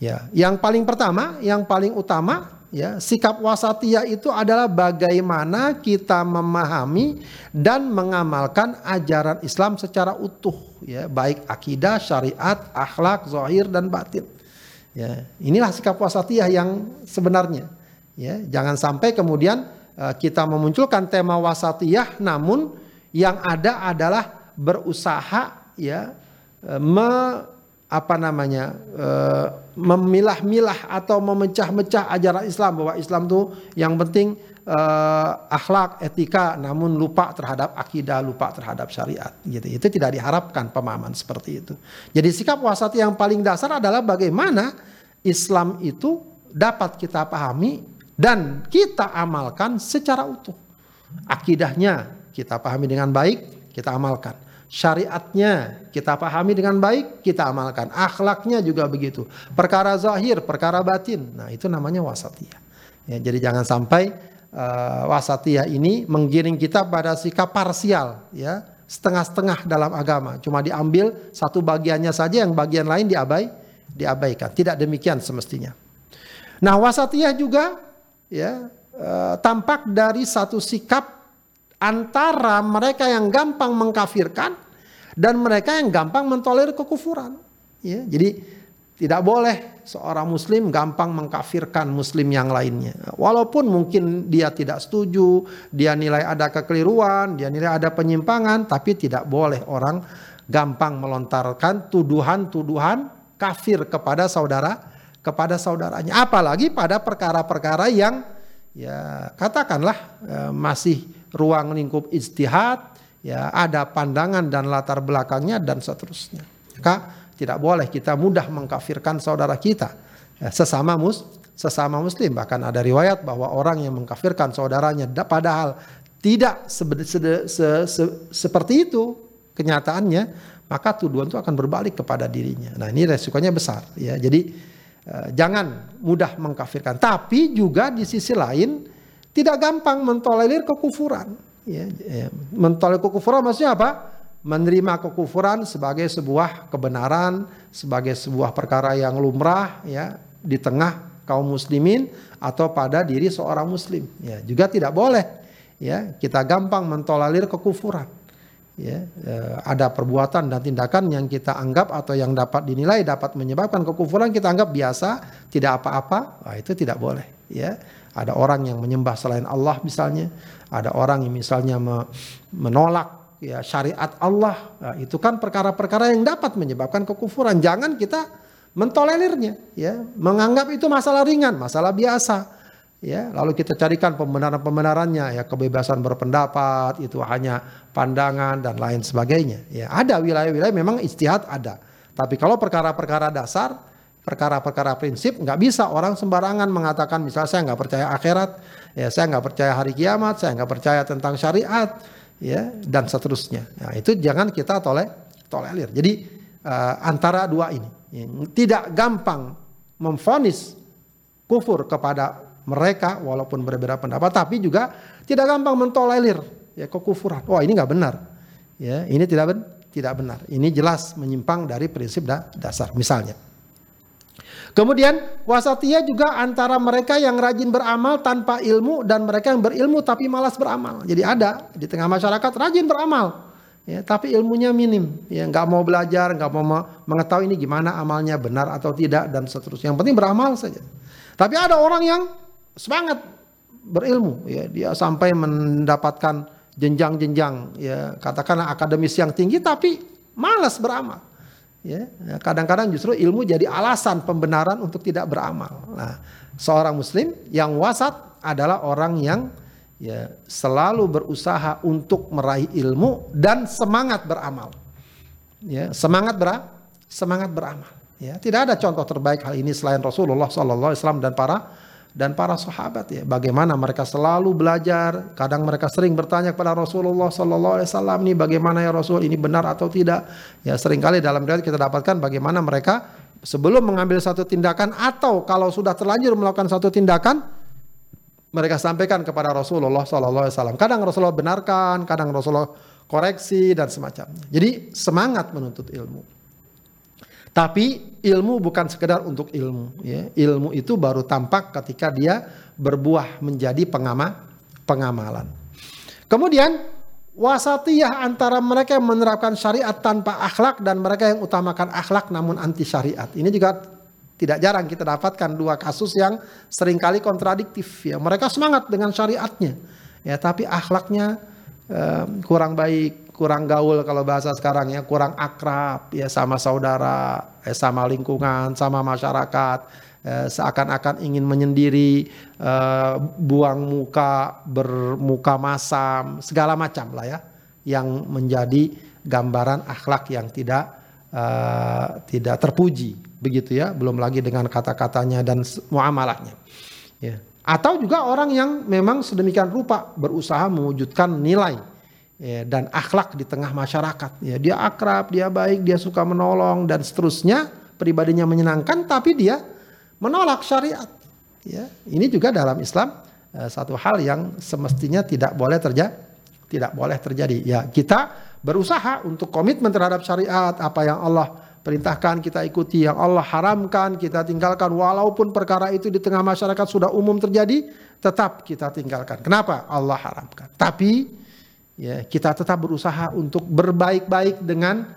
Ya, yang paling pertama, yang paling utama ya sikap wasatiyah itu adalah bagaimana kita memahami dan mengamalkan ajaran Islam secara utuh ya baik akidah syariat akhlak zahir dan batin ya inilah sikap wasatiyah yang sebenarnya ya jangan sampai kemudian kita memunculkan tema wasatiyah namun yang ada adalah berusaha ya uh, me apa namanya uh, memilah-milah atau memecah-mecah ajaran Islam bahwa Islam itu yang penting uh, akhlak, etika, namun lupa terhadap akidah, lupa terhadap syariat. Gitu. Itu tidak diharapkan pemahaman seperti itu. Jadi sikap wasat yang paling dasar adalah bagaimana Islam itu dapat kita pahami dan kita amalkan secara utuh. Akidahnya kita pahami dengan baik, kita amalkan syariatnya kita pahami dengan baik, kita amalkan. Akhlaknya juga begitu. Perkara zahir, perkara batin. Nah, itu namanya wasatiyah. Ya, jadi jangan sampai uh, wasatiyah ini menggiring kita pada sikap parsial, ya, setengah-setengah dalam agama. Cuma diambil satu bagiannya saja, yang bagian lain diabai, diabaikan. Tidak demikian semestinya. Nah, wasatiyah juga ya uh, tampak dari satu sikap antara mereka yang gampang mengkafirkan dan mereka yang gampang mentolerir kekufuran. Ya, jadi tidak boleh seorang muslim gampang mengkafirkan muslim yang lainnya. Walaupun mungkin dia tidak setuju, dia nilai ada kekeliruan, dia nilai ada penyimpangan, tapi tidak boleh orang gampang melontarkan tuduhan-tuduhan kafir kepada saudara kepada saudaranya. Apalagi pada perkara-perkara yang ya katakanlah eh, masih ruang lingkup ijtihad, ya ada pandangan dan latar belakangnya dan seterusnya. Maka tidak boleh kita mudah mengkafirkan saudara kita ya, sesama mus sesama muslim bahkan ada riwayat bahwa orang yang mengkafirkan saudaranya padahal tidak se, se, se, se, seperti itu kenyataannya maka tuduhan itu akan berbalik kepada dirinya. Nah ini resikonya besar ya. Jadi jangan mudah mengkafirkan. Tapi juga di sisi lain tidak gampang mentolerir kekufuran. Ya, ya. Mentolerir kekufuran maksudnya apa? Menerima kekufuran sebagai sebuah kebenaran, sebagai sebuah perkara yang lumrah ya di tengah kaum muslimin atau pada diri seorang muslim. Ya, juga tidak boleh ya kita gampang mentolerir kekufuran. Ya, eh, ada perbuatan dan tindakan yang kita anggap atau yang dapat dinilai dapat menyebabkan kekufuran kita anggap biasa, tidak apa-apa, nah, itu tidak boleh. Ya, ada orang yang menyembah selain Allah misalnya, ada orang yang misalnya menolak ya syariat Allah. Nah, itu kan perkara-perkara yang dapat menyebabkan kekufuran. Jangan kita mentolelirnya ya, menganggap itu masalah ringan, masalah biasa. Ya, lalu kita carikan pembenaran-pembenarannya ya kebebasan berpendapat itu hanya pandangan dan lain sebagainya. Ya, ada wilayah-wilayah memang istihad ada. Tapi kalau perkara-perkara dasar perkara-perkara prinsip nggak bisa orang sembarangan mengatakan misalnya saya nggak percaya akhirat ya saya nggak percaya hari kiamat saya nggak percaya tentang syariat ya dan seterusnya nah, itu jangan kita toleh tolerir jadi uh, antara dua ini ya, tidak gampang memfonis kufur kepada mereka walaupun berbeda pendapat tapi juga tidak gampang mentolerir ya kekufuran wah ini nggak benar ya ini tidak ben tidak benar ini jelas menyimpang dari prinsip da dasar misalnya Kemudian wasatiyah juga antara mereka yang rajin beramal tanpa ilmu dan mereka yang berilmu tapi malas beramal. Jadi ada di tengah masyarakat rajin beramal, ya, tapi ilmunya minim, ya nggak mau belajar, nggak mau mengetahui ini gimana amalnya benar atau tidak dan seterusnya. Yang penting beramal saja. Tapi ada orang yang semangat berilmu ya. Dia sampai mendapatkan jenjang-jenjang ya. Katakanlah akademis yang tinggi tapi malas beramal ya. Kadang-kadang justru ilmu jadi alasan pembenaran untuk tidak beramal. Nah seorang muslim yang wasat adalah orang yang ya selalu berusaha untuk meraih ilmu dan semangat beramal ya. Semangat ber semangat beramal ya. Tidak ada contoh terbaik hal ini selain Rasulullah SAW dan para dan para sahabat ya. Bagaimana mereka selalu belajar? Kadang mereka sering bertanya kepada Rasulullah sallallahu alaihi wasallam ini bagaimana ya Rasul? Ini benar atau tidak? Ya sering kali dalam riwayat kita dapatkan bagaimana mereka sebelum mengambil satu tindakan atau kalau sudah terlanjur melakukan satu tindakan mereka sampaikan kepada Rasulullah sallallahu alaihi wasallam. Kadang Rasulullah benarkan kadang Rasulullah koreksi dan semacamnya. Jadi semangat menuntut ilmu tapi ilmu bukan sekedar untuk ilmu. Ya. Ilmu itu baru tampak ketika dia berbuah menjadi pengama, pengamalan. Kemudian wasatiyah antara mereka yang menerapkan syariat tanpa akhlak dan mereka yang utamakan akhlak namun anti syariat. Ini juga tidak jarang kita dapatkan dua kasus yang sering kali kontradiktif. Ya. Mereka semangat dengan syariatnya, ya tapi akhlaknya eh, kurang baik, kurang gaul kalau bahasa sekarang ya, kurang akrab ya sama saudara, eh, sama lingkungan, sama masyarakat, eh, seakan-akan ingin menyendiri, eh, buang muka, bermuka masam, segala macam lah ya, yang menjadi gambaran akhlak yang tidak uh, tidak terpuji begitu ya, belum lagi dengan kata-katanya dan muamalahnya. Ya. Atau juga orang yang memang sedemikian rupa berusaha mewujudkan nilai ya, dan akhlak di tengah masyarakat. Ya, dia akrab, dia baik, dia suka menolong dan seterusnya, pribadinya menyenangkan, tapi dia menolak syariat. Ya, ini juga dalam Islam eh, satu hal yang semestinya tidak boleh terjadi, tidak boleh terjadi. Ya, kita berusaha untuk komitmen terhadap syariat, apa yang Allah perintahkan kita ikuti, yang Allah haramkan kita tinggalkan, walaupun perkara itu di tengah masyarakat sudah umum terjadi, tetap kita tinggalkan. Kenapa? Allah haramkan. Tapi ya kita tetap berusaha untuk berbaik-baik dengan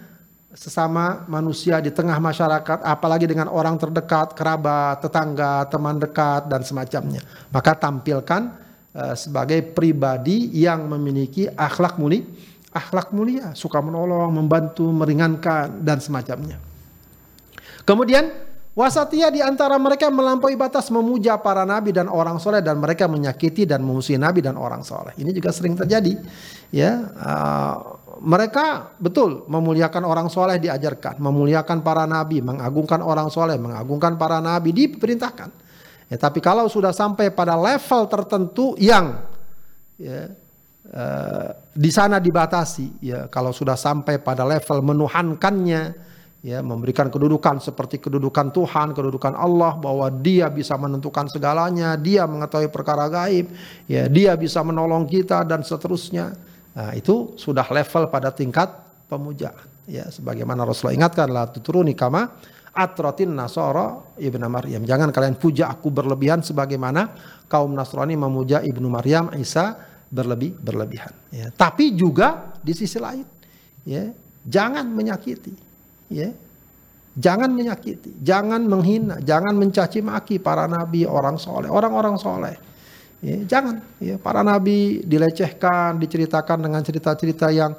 sesama manusia di tengah masyarakat apalagi dengan orang terdekat kerabat tetangga teman dekat dan semacamnya. Maka tampilkan uh, sebagai pribadi yang memiliki akhlak mulia akhlak mulia suka menolong membantu meringankan dan semacamnya. Kemudian Wasatiyah di antara mereka melampaui batas memuja para nabi dan orang soleh dan mereka menyakiti dan memusuhi nabi dan orang soleh. Ini juga sering terjadi. Ya, uh, mereka betul memuliakan orang soleh diajarkan, memuliakan para nabi, mengagungkan orang soleh, mengagungkan para nabi diperintahkan. Ya, tapi kalau sudah sampai pada level tertentu yang ya, uh, di sana dibatasi, ya kalau sudah sampai pada level menuhankannya, ya memberikan kedudukan seperti kedudukan Tuhan, kedudukan Allah bahwa dia bisa menentukan segalanya, dia mengetahui perkara gaib, ya dia bisa menolong kita dan seterusnya. Nah, itu sudah level pada tingkat pemujaan. Ya, sebagaimana Rasulullah ingatkan la tuturuni kama atratin nasara ibnu Maryam. Jangan kalian puja aku berlebihan sebagaimana kaum Nasrani memuja ibnu Maryam Isa berlebih berlebihan. Ya, tapi juga di sisi lain, ya jangan menyakiti ya jangan menyakiti, jangan menghina, jangan mencaci maki para nabi, orang soleh, orang-orang soleh. Ya, jangan, ya, para nabi dilecehkan, diceritakan dengan cerita-cerita yang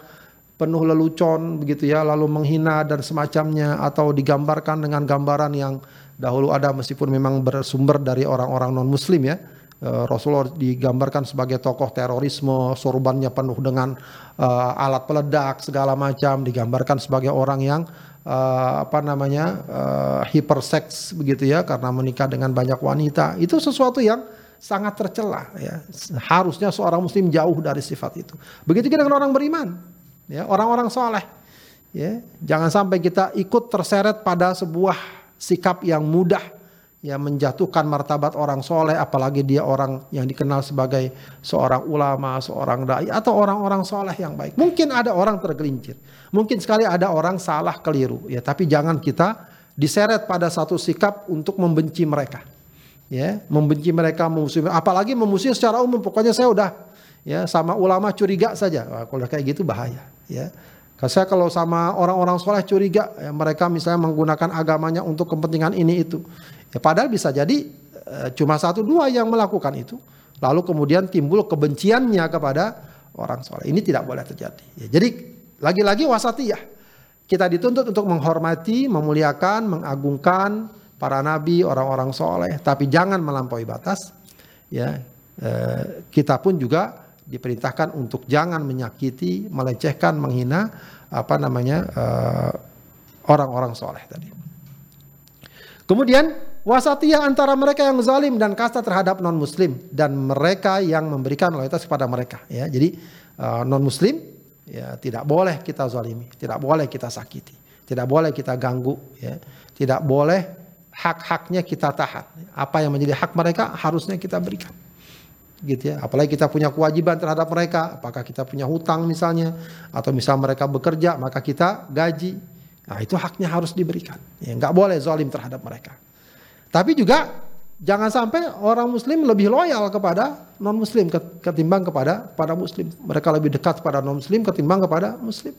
penuh lelucon begitu ya, lalu menghina dan semacamnya atau digambarkan dengan gambaran yang dahulu ada meskipun memang bersumber dari orang-orang non muslim ya. Eh, Rasulullah digambarkan sebagai tokoh terorisme, sorbannya penuh dengan uh, alat peledak segala macam, digambarkan sebagai orang yang uh, apa namanya uh, hiperseks begitu ya karena menikah dengan banyak wanita. Itu sesuatu yang sangat tercela ya. Harusnya seorang muslim jauh dari sifat itu. Begitu juga dengan orang beriman ya orang-orang soleh ya. Jangan sampai kita ikut terseret pada sebuah sikap yang mudah ya menjatuhkan martabat orang soleh apalagi dia orang yang dikenal sebagai seorang ulama, seorang dai atau orang-orang soleh yang baik. Mungkin ada orang tergelincir, mungkin sekali ada orang salah keliru ya, tapi jangan kita diseret pada satu sikap untuk membenci mereka. Ya, membenci mereka, memusuhi, apalagi memusuhi secara umum. Pokoknya saya udah ya sama ulama curiga saja. Wah, kalau kayak gitu bahaya, ya. Saya kalau sama orang-orang soleh curiga, ya, mereka misalnya menggunakan agamanya untuk kepentingan ini itu. Ya, padahal bisa jadi uh, cuma satu dua yang melakukan itu. lalu kemudian timbul kebenciannya kepada orang soleh. Ini tidak boleh terjadi. Ya, jadi lagi-lagi wasatiyah. Kita dituntut untuk menghormati, memuliakan, mengagungkan para nabi, orang-orang soleh, tapi jangan melampaui batas. Ya, eh, kita pun juga diperintahkan untuk jangan menyakiti, melecehkan, menghina apa namanya eh, orang-orang soleh tadi. Kemudian wasatiyah antara mereka yang zalim dan kasta terhadap non muslim dan mereka yang memberikan loyalitas kepada mereka ya. Jadi uh, eh, non muslim ya tidak boleh kita zalimi tidak boleh kita sakiti tidak boleh kita ganggu ya. Tidak boleh hak-haknya kita tahan. Apa yang menjadi hak mereka harusnya kita berikan gitu ya apalagi kita punya kewajiban terhadap mereka apakah kita punya hutang misalnya atau misal mereka bekerja maka kita gaji nah itu haknya harus diberikan ya nggak boleh zalim terhadap mereka tapi juga jangan sampai orang muslim lebih loyal kepada non muslim ketimbang kepada pada muslim. Mereka lebih dekat pada non muslim ketimbang kepada muslim.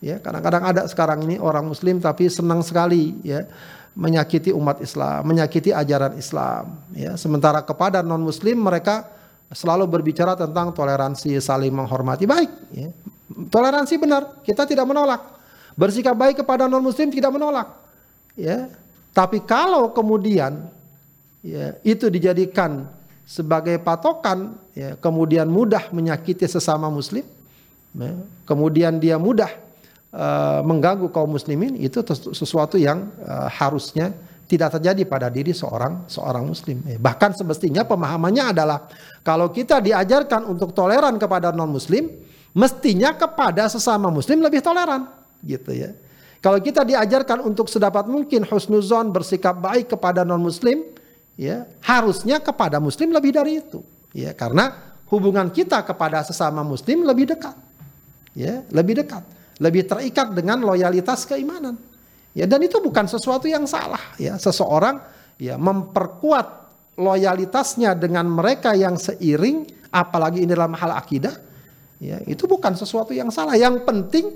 Ya, kadang-kadang ada sekarang ini orang muslim tapi senang sekali ya menyakiti umat Islam, menyakiti ajaran Islam, ya. Sementara kepada non muslim mereka selalu berbicara tentang toleransi, saling menghormati. Baik, ya. Toleransi benar, kita tidak menolak. Bersikap baik kepada non muslim tidak menolak. Ya, tapi kalau kemudian ya, itu dijadikan sebagai patokan, ya, kemudian mudah menyakiti sesama muslim, ya, kemudian dia mudah uh, mengganggu kaum muslimin, itu sesuatu yang uh, harusnya tidak terjadi pada diri seorang seorang muslim. Ya, bahkan semestinya pemahamannya adalah kalau kita diajarkan untuk toleran kepada non muslim, mestinya kepada sesama muslim lebih toleran, gitu ya. Kalau kita diajarkan untuk sedapat mungkin husnuzon bersikap baik kepada non muslim, ya harusnya kepada muslim lebih dari itu, ya karena hubungan kita kepada sesama muslim lebih dekat, ya lebih dekat, lebih terikat dengan loyalitas keimanan, ya dan itu bukan sesuatu yang salah, ya seseorang ya memperkuat loyalitasnya dengan mereka yang seiring, apalagi ini dalam hal akidah, ya itu bukan sesuatu yang salah. Yang penting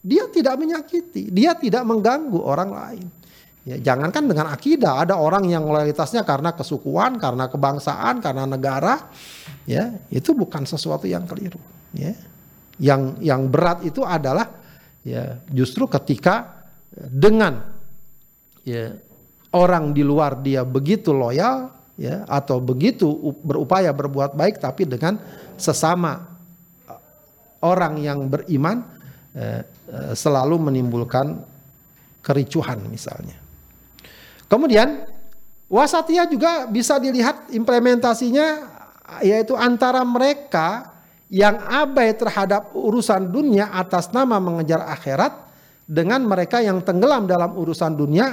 dia tidak menyakiti, dia tidak mengganggu orang lain. Ya, jangankan dengan akidah, ada orang yang loyalitasnya karena kesukuan, karena kebangsaan, karena negara, ya itu bukan sesuatu yang keliru. Ya, yang yang berat itu adalah ya justru ketika dengan ya orang di luar dia begitu loyal, ya atau begitu berupaya berbuat baik, tapi dengan sesama orang yang beriman Eh, eh, selalu menimbulkan kericuhan misalnya. Kemudian wasatiyah juga bisa dilihat implementasinya yaitu antara mereka yang abai terhadap urusan dunia atas nama mengejar akhirat dengan mereka yang tenggelam dalam urusan dunia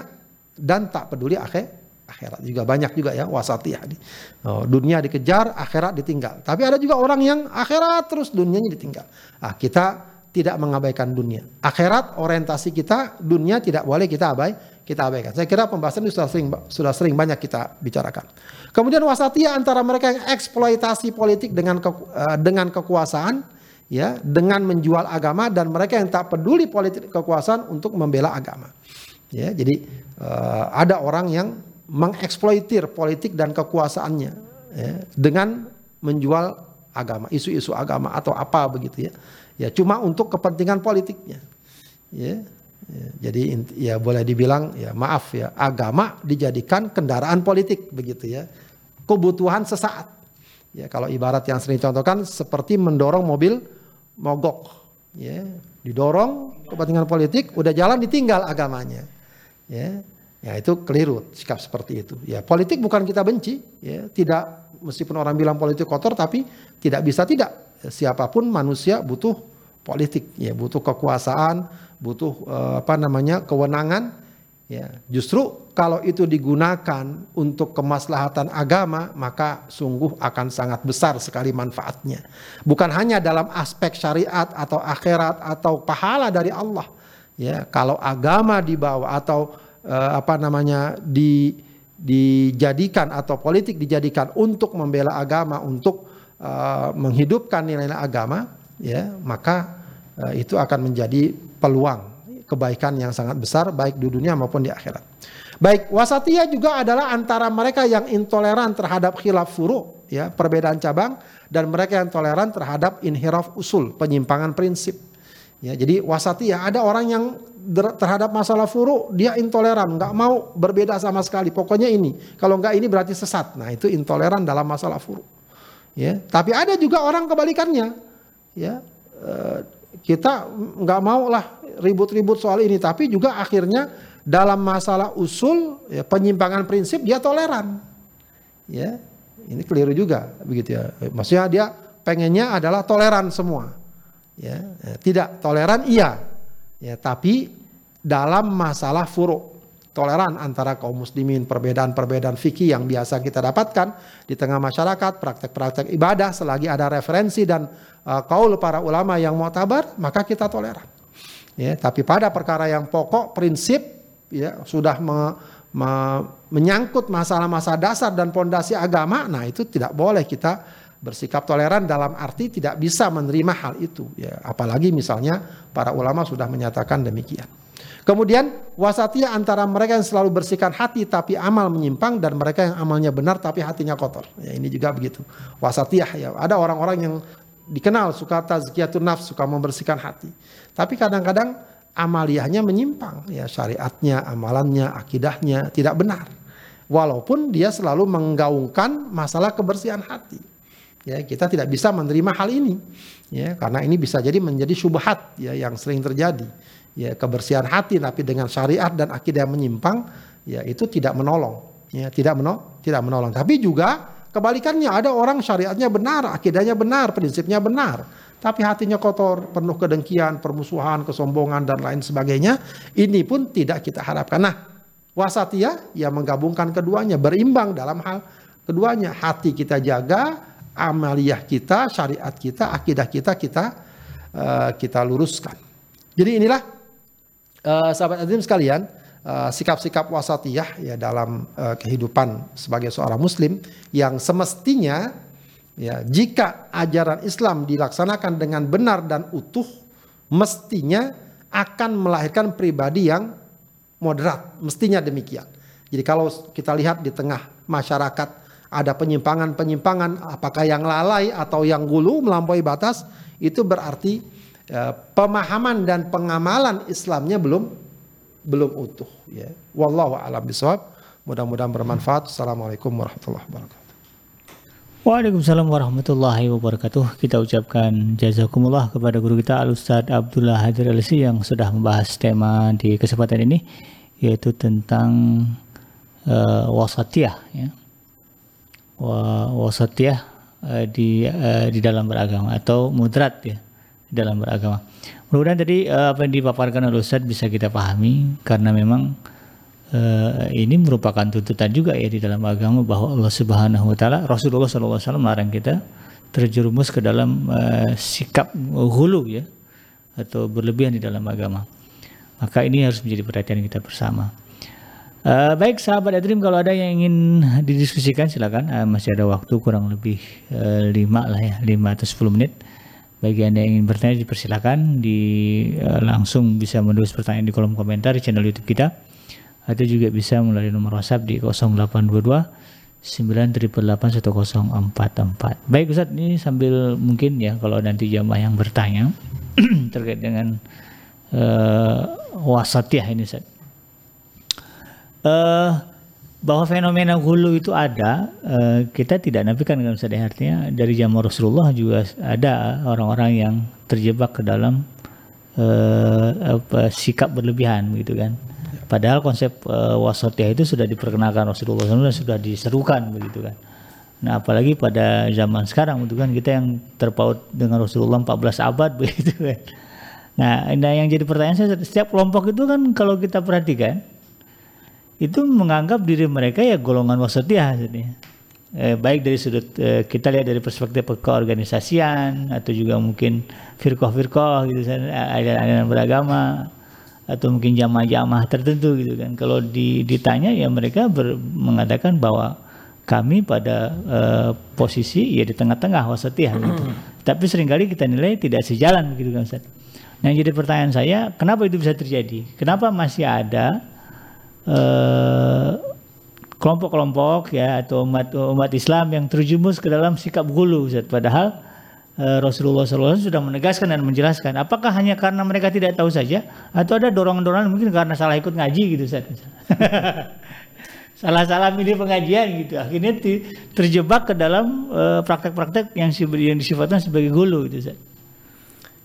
dan tak peduli akhir akhirat juga banyak juga ya wasatiyah oh, dunia dikejar akhirat ditinggal tapi ada juga orang yang akhirat terus dunianya ditinggal ah kita tidak mengabaikan dunia. Akhirat orientasi kita, dunia tidak boleh kita abai, kita abaikan. Saya kira pembahasan ini sudah sering sudah sering banyak kita bicarakan. Kemudian wasatia antara mereka yang eksploitasi politik dengan ke, uh, dengan kekuasaan, ya, dengan menjual agama dan mereka yang tak peduli politik kekuasaan untuk membela agama. Ya, jadi uh, ada orang yang mengeksploitir politik dan kekuasaannya ya, dengan menjual agama, isu-isu agama atau apa begitu ya. Ya cuma untuk kepentingan politiknya ya, ya jadi ya boleh dibilang ya maaf ya agama dijadikan kendaraan politik begitu ya. Kebutuhan sesaat. Ya kalau ibarat yang sering contohkan seperti mendorong mobil mogok ya. Didorong kepentingan politik udah jalan ditinggal agamanya ya. Ya itu keliru sikap seperti itu. Ya politik bukan kita benci ya. Tidak meskipun orang bilang politik kotor tapi tidak bisa tidak. Siapa pun manusia butuh politik ya. Butuh kekuasaan butuh uh, apa namanya kewenangan ya. Justru kalau itu digunakan untuk kemaslahatan agama maka sungguh akan sangat besar sekali manfaatnya. Bukan hanya dalam aspek syariat atau akhirat atau pahala dari Allah. Ya kalau agama dibawa atau uh, apa namanya di dijadikan atau politik dijadikan untuk membela agama untuk uh, menghidupkan nilai-nilai agama ya maka uh, itu akan menjadi peluang kebaikan yang sangat besar baik di dunia maupun di akhirat. Baik, wasatiyah juga adalah antara mereka yang intoleran terhadap khilaf furu, ya perbedaan cabang dan mereka yang toleran terhadap inhiraf usul penyimpangan prinsip. Ya jadi wasatiyah ada orang yang terhadap masalah furu dia intoleran nggak mau berbeda sama sekali. Pokoknya ini kalau nggak ini berarti sesat. Nah itu intoleran dalam masalah furu. Ya tapi ada juga orang kebalikannya. Ya eh, kita nggak mau lah ribut-ribut soal ini tapi juga akhirnya dalam masalah usul ya, penyimpangan prinsip dia toleran. Ya ini keliru juga begitu ya. Maksudnya dia pengennya adalah toleran semua. Ya tidak toleran iya. Ya tapi dalam masalah furu toleran antara kaum muslimin perbedaan-perbedaan fikih yang biasa kita dapatkan di tengah masyarakat praktek-praktek ibadah selagi ada referensi dan uh, kaul para ulama yang mu'tabar maka kita toleran ya tapi pada perkara yang pokok prinsip ya sudah me, me, menyangkut masalah-masalah dasar dan pondasi agama, nah itu tidak boleh kita bersikap toleran dalam arti tidak bisa menerima hal itu ya apalagi misalnya para ulama sudah menyatakan demikian. Kemudian wasatiyah antara mereka yang selalu bersihkan hati tapi amal menyimpang dan mereka yang amalnya benar tapi hatinya kotor. Ya ini juga begitu. Wasatiyah ya ada orang-orang yang dikenal suka tazkiyatun nafs, suka membersihkan hati. Tapi kadang-kadang amaliyahnya menyimpang ya syariatnya amalannya akidahnya tidak benar walaupun dia selalu menggaungkan masalah kebersihan hati ya kita tidak bisa menerima hal ini ya karena ini bisa jadi menjadi syubhat ya yang sering terjadi ya kebersihan hati tapi dengan syariat dan akidah yang menyimpang ya itu tidak menolong ya tidak menolong tidak menolong tapi juga kebalikannya ada orang syariatnya benar akidahnya benar prinsipnya benar tapi hatinya kotor, penuh kedengkian, permusuhan, kesombongan dan lain sebagainya, ini pun tidak kita harapkan. Nah, wasatiyah yang menggabungkan keduanya, berimbang dalam hal keduanya. Hati kita jaga, amaliyah kita, syariat kita, akidah kita kita uh, kita luruskan. Jadi inilah uh, sahabat adim sekalian, uh, sikap-sikap wasatiyah ya dalam uh, kehidupan sebagai seorang muslim yang semestinya Ya, jika ajaran Islam dilaksanakan dengan benar dan utuh, mestinya akan melahirkan pribadi yang moderat, mestinya demikian. Jadi kalau kita lihat di tengah masyarakat ada penyimpangan-penyimpangan, apakah yang lalai atau yang gulu melampaui batas, itu berarti ya, pemahaman dan pengamalan Islamnya belum belum utuh. Ya. Wallahu a'lam bishawab. Mudah-mudahan bermanfaat. Assalamualaikum warahmatullahi wabarakatuh. Waalaikumsalam warahmatullahi wabarakatuh. Kita ucapkan jazakumullah kepada guru kita Al Ustaz Abdullah Hadir Alsi yang sudah membahas tema di kesempatan ini yaitu tentang uh, wasatiyah ya. Wa, wasatiyah uh, di uh, di dalam beragama atau mudrat ya dalam beragama. Mudah-mudahan tadi uh, apa yang dipaparkan oleh Ustaz bisa kita pahami karena memang uh, ini merupakan tuntutan juga ya di dalam agama bahwa Allah Subhanahu wa taala Rasulullah SAW melarang kita terjerumus ke dalam uh, sikap hulu ya atau berlebihan di dalam agama. Maka ini harus menjadi perhatian kita bersama. Uh, baik sahabat Adrim kalau ada yang ingin didiskusikan silakan uh, masih ada waktu kurang lebih uh, 5 lah ya 5 atau 10 menit bagi anda yang ingin bertanya dipersilakan di uh, langsung bisa menulis pertanyaan di kolom komentar di channel YouTube kita atau juga bisa melalui nomor WhatsApp di 0822 9881044. Baik Ustaz, ini sambil mungkin ya kalau nanti jamaah yang bertanya terkait dengan uh, wasatiyah ini Ustaz. Uh, bahwa fenomena hulu itu ada, uh, kita tidak nafikan dengan Ustaz artinya dari zaman Rasulullah juga ada orang-orang yang terjebak ke dalam uh, apa, sikap berlebihan gitu kan Padahal konsep uh, wasatiyah itu sudah diperkenalkan Rasulullah SAW dan sudah diserukan begitu kan. Nah apalagi pada zaman sekarang itu kan kita yang terpaut dengan Rasulullah 14 abad begitu kan. Nah, nah yang jadi pertanyaan saya setiap kelompok itu kan kalau kita perhatikan itu menganggap diri mereka ya golongan wasatiyah jadi eh, baik dari sudut eh, kita lihat dari perspektif keorganisasian atau juga mungkin firqah-firqah gitu aliran beragama atau mungkin jamaah-jamaah tertentu gitu kan. Kalau di, ditanya ya mereka ber, mengatakan bahwa kami pada uh, posisi ya di tengah-tengah wasatiyah gitu. Tapi sering kali kita nilai tidak sejalan gitu kan Ustaz. Nah, jadi pertanyaan saya, kenapa itu bisa terjadi? Kenapa masih ada kelompok-kelompok ya atau umat umat Islam yang terjumus ke dalam sikap gulu Ustaz. Padahal uh, Rasulullah SAW sudah menegaskan dan menjelaskan apakah hanya karena mereka tidak tahu saja atau ada dorongan-dorongan mungkin karena salah ikut ngaji gitu. Salah-salah milih pengajian gitu. Akhirnya terjebak ke dalam uh, praktek-praktek yang, yang disifatkan sebagai gulu gitu Ustaz.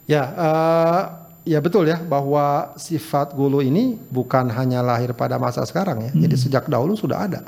Ya, uh, ya betul ya bahwa sifat gulu ini bukan hanya lahir pada masa sekarang ya. Hmm. Jadi sejak dahulu sudah ada.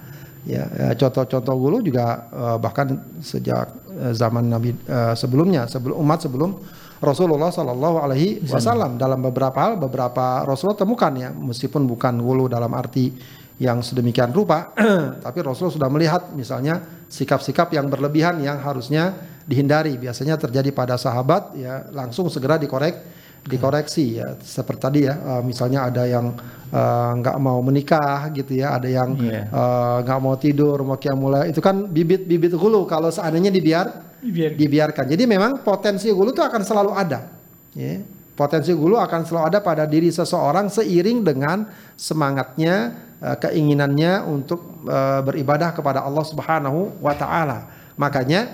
Ya, ya contoh-contoh gulu juga uh, bahkan sejak uh, zaman Nabi uh, sebelumnya, sebelum umat sebelum Rasulullah Shallallahu Alaihi Wasallam dalam beberapa hal beberapa Rasulullah temukan ya meskipun bukan gulu dalam arti yang sedemikian rupa, tapi Rasulullah sudah melihat misalnya sikap-sikap yang berlebihan yang harusnya dihindari. Biasanya terjadi pada sahabat ya langsung segera dikorek dikoreksi ya seperti tadi ya uh, misalnya ada yang eh, nggak uh, mau menikah gitu ya ada yang iya. eh, nggak yeah. uh, mau tidur mau mulai itu kan bibit-bibit hulu kalau seandainya dibiar dibiarkan. dibiarkan jadi memang potensi hulu itu akan selalu ada ya potensi hulu akan selalu ada pada diri seseorang seiring dengan semangatnya uh, keinginannya untuk uh, beribadah kepada Allah Subhanahu wa taala makanya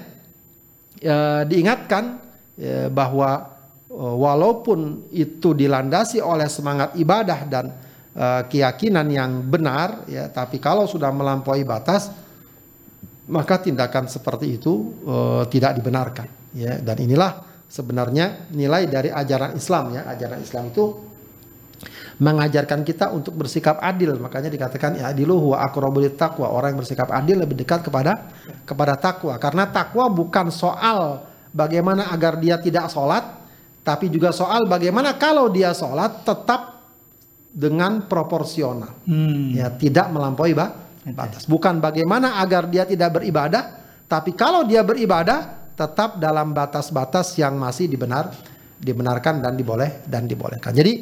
uh, diingatkan uh, bahwa walaupun itu dilandasi oleh semangat ibadah dan uh, keyakinan yang benar ya tapi kalau sudah melampaui batas maka tindakan seperti itu uh, tidak dibenarkan ya. Dan inilah sebenarnya nilai dari ajaran Islam ya. Ajaran Islam itu mengajarkan kita untuk bersikap adil. Makanya dikatakan ya adiluhu wa aqrabulit taqwa orang yang bersikap adil lebih dekat kepada kepada takwa. Karena takwa bukan soal bagaimana agar dia tidak sholat tapi juga soal bagaimana kalau dia sholat tetap dengan proporsional, hmm. ya tidak melampaui batas. Bukan bagaimana agar dia tidak beribadah, tapi kalau dia beribadah tetap dalam batas-batas yang masih dibenar, dibenarkan dan diboleh dan dibolehkan. Jadi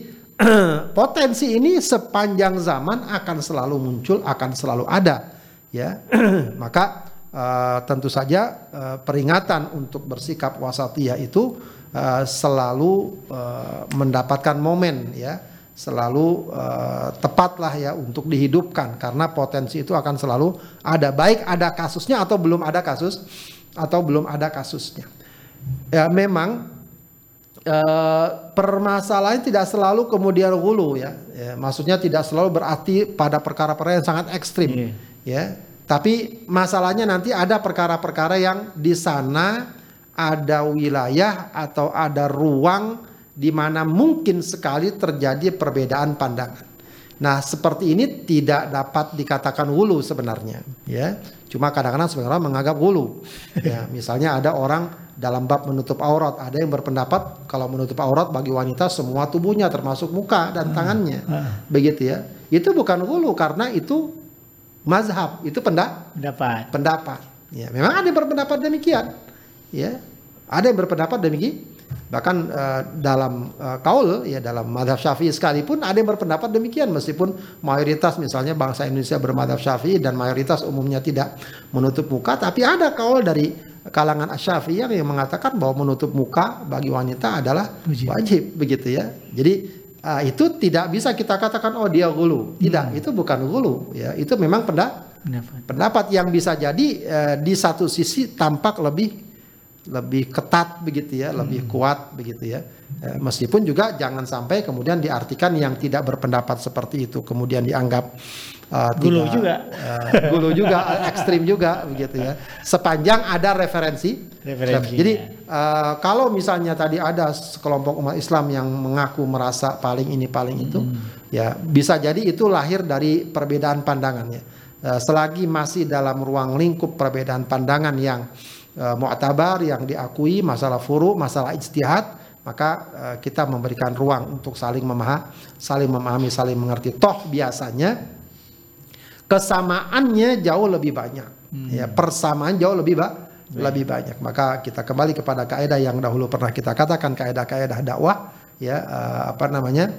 potensi ini sepanjang zaman akan selalu muncul, akan selalu ada, ya. Maka uh, tentu saja uh, peringatan untuk bersikap wasatiyah itu uh, selalu uh, mendapatkan momen ya selalu uh, tepatlah ya untuk dihidupkan karena potensi itu akan selalu ada baik ada kasusnya atau belum ada kasus atau belum ada kasusnya ya memang uh, permasalahan tidak selalu kemudian hulu ya. ya maksudnya tidak selalu berarti pada perkara-perkara yang sangat ekstrim yeah. ya tapi masalahnya nanti ada perkara-perkara yang di sana ada wilayah atau ada ruang di mana mungkin sekali terjadi perbedaan pandangan. Nah, seperti ini tidak dapat dikatakan hulu sebenarnya, ya. Cuma kadang-kadang sebenarnya menganggap hulu. Ya, misalnya ada orang dalam bab menutup aurat, ada yang berpendapat kalau menutup aurat bagi wanita semua tubuhnya termasuk muka dan hmm. tangannya. Hmm. Begitu ya. Itu bukan hulu karena itu mazhab, itu pendapat. Pendapat. Ya, memang ada yang berpendapat demikian. Ya, ada yang berpendapat demikian. Bahkan uh, dalam uh, kaul ya dalam madhab syafi'i sekalipun ada yang berpendapat demikian meskipun mayoritas misalnya bangsa Indonesia bermadhab syafi'i dan mayoritas umumnya tidak menutup muka tapi ada kaul dari kalangan asyafi yang mengatakan bahwa menutup muka bagi wanita adalah wajib, wajib begitu ya. Jadi uh, itu tidak bisa kita katakan oh dia gulu. Tidak, hmm. itu bukan gulu ya. Itu memang pendapat pendapat, pendapat yang bisa jadi uh, di satu sisi tampak lebih lebih ketat begitu ya, hmm. lebih kuat begitu ya. E, meskipun juga jangan sampai kemudian diartikan yang tidak berpendapat seperti itu kemudian dianggap uh, gulu tidak, juga, uh, gulu juga, ekstrim juga begitu ya. Sepanjang ada referensi. referensi Jadi uh, kalau misalnya tadi ada sekelompok umat Islam yang mengaku merasa paling ini paling itu, hmm. ya bisa jadi itu lahir dari perbedaan pandangannya. Uh, selagi masih dalam ruang lingkup perbedaan pandangan yang uh, mu'tabar yang diakui masalah furu, masalah ijtihad, maka uh, kita memberikan ruang untuk saling memahami, saling memahami, saling mengerti. Toh biasanya kesamaannya jauh lebih banyak. Hmm. Ya, persamaan jauh lebih ba lebih banyak. Maka kita kembali kepada kaidah yang dahulu pernah kita katakan kaidah-kaidah dakwah ya uh, apa namanya?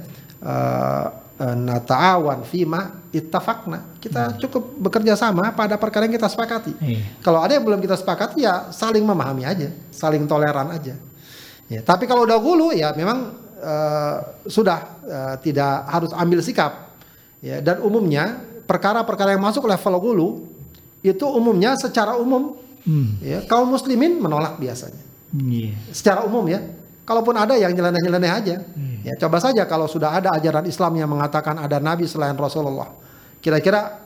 Uh, nata'awan fima ittafaqna. Kita hmm. cukup bekerja sama pada perkara yang kita sepakati. Iya. Kalau ada yang belum kita sepakati ya saling memahami aja, saling toleran aja. Ya, tapi kalau udah gulu ya memang uh, sudah uh, tidak harus ambil sikap. Ya, dan umumnya perkara-perkara yang masuk level gulu itu umumnya secara umum Hmm. ya kaum muslimin menolak biasanya. Iya. Secara umum ya. Kalaupun ada yang nyeleneh-nyeleneh aja. Hmm. Ya coba saja kalau sudah ada ajaran Islam yang mengatakan ada nabi selain Rasulullah. Kira-kira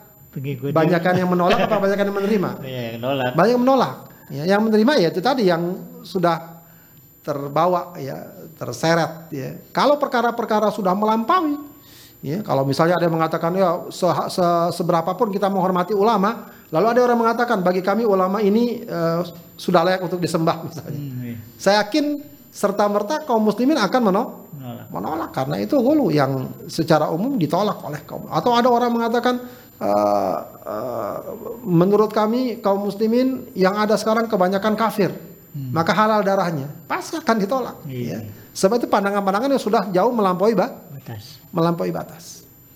banyakan yang menolak apa banyakan yang menerima? Iya, yang nolak. Banyak yang menolak. Ya, yang menerima ya itu tadi yang sudah terbawa ya, terseret ya. Kalau perkara-perkara sudah melampaui ya, kalau misalnya ada yang mengatakan ya se, se- seberapapun kita menghormati ulama, lalu ada orang mengatakan bagi kami ulama ini eh, sudah layak untuk disembah misalnya. Hmm, iya. Saya yakin serta merta kaum muslimin akan menolak. Nolak. menolak. Karena itu hulu yang secara umum ditolak oleh kaum. Atau ada orang mengatakan eh, eh, menurut kami kaum muslimin yang ada sekarang kebanyakan kafir maka halal darahnya. Pasti akan ditolak Iya. ya. sebab itu pandangan-pandangan yang sudah jauh melampaui bah, Batas. melampaui batas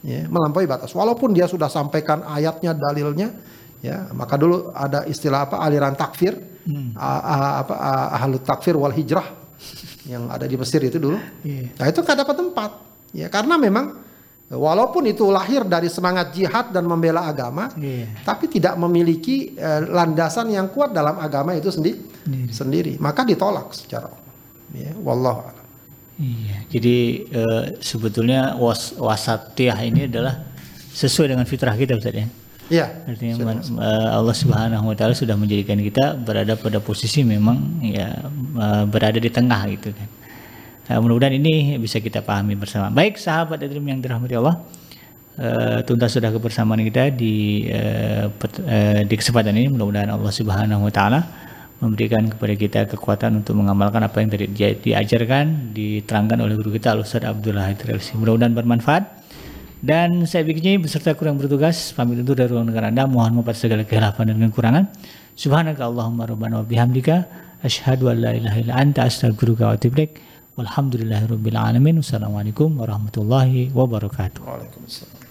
ya melampaui batas. Walaupun dia sudah sampaikan ayatnya dalilnya ya maka dulu ada istilah apa? Aliran takfir. A- a- apa? A- ahlu takfir wal hijrah yang ada di Mesir itu dulu Iya. nah itu nggak dapat tempat ya karena memang walaupun itu lahir dari semangat jihad dan membela agama Iya. tapi tidak memiliki eh, landasan yang kuat dalam agama itu sendi- sendiri maka ditolak secara umum ya wallahu a'lam. Iya. Jadi eh, sebetulnya was wasatiyah ini adalah sesuai dengan fitrah kita Ustaz ya. Iya. Artinya eh, Allah Subhanahu wa taala sudah menjadikan kita berada pada posisi memang ya berada di tengah gitu kan. Nah, mudah-mudahan ini bisa kita pahami bersama. Baik sahabat Adrim yang dirahmati Allah. eh, tuntas sudah kebersamaan kita di eh, pet- eh, di kesempatan ini mudah-mudahan Allah Subhanahu wa taala memberikan kepada kita kekuatan untuk mengamalkan apa yang tadi dia- diajarkan, diterangkan oleh guru kita Al Ustaz Abdullah Haidir LC. Mudah-mudahan bermanfaat. Dan saya bikinnya beserta kurang bertugas pamit undur dari ruang negara Anda mohon maaf atas segala kehilafan dan kekurangan. Subhanaka Allahumma rabbana wa bihamdika asyhadu an la ilaha illa anta astaghfiruka wa atubu ilaik. Alamin. Wassalamualaikum warahmatullahi wabarakatuh. Waalaikumsalam.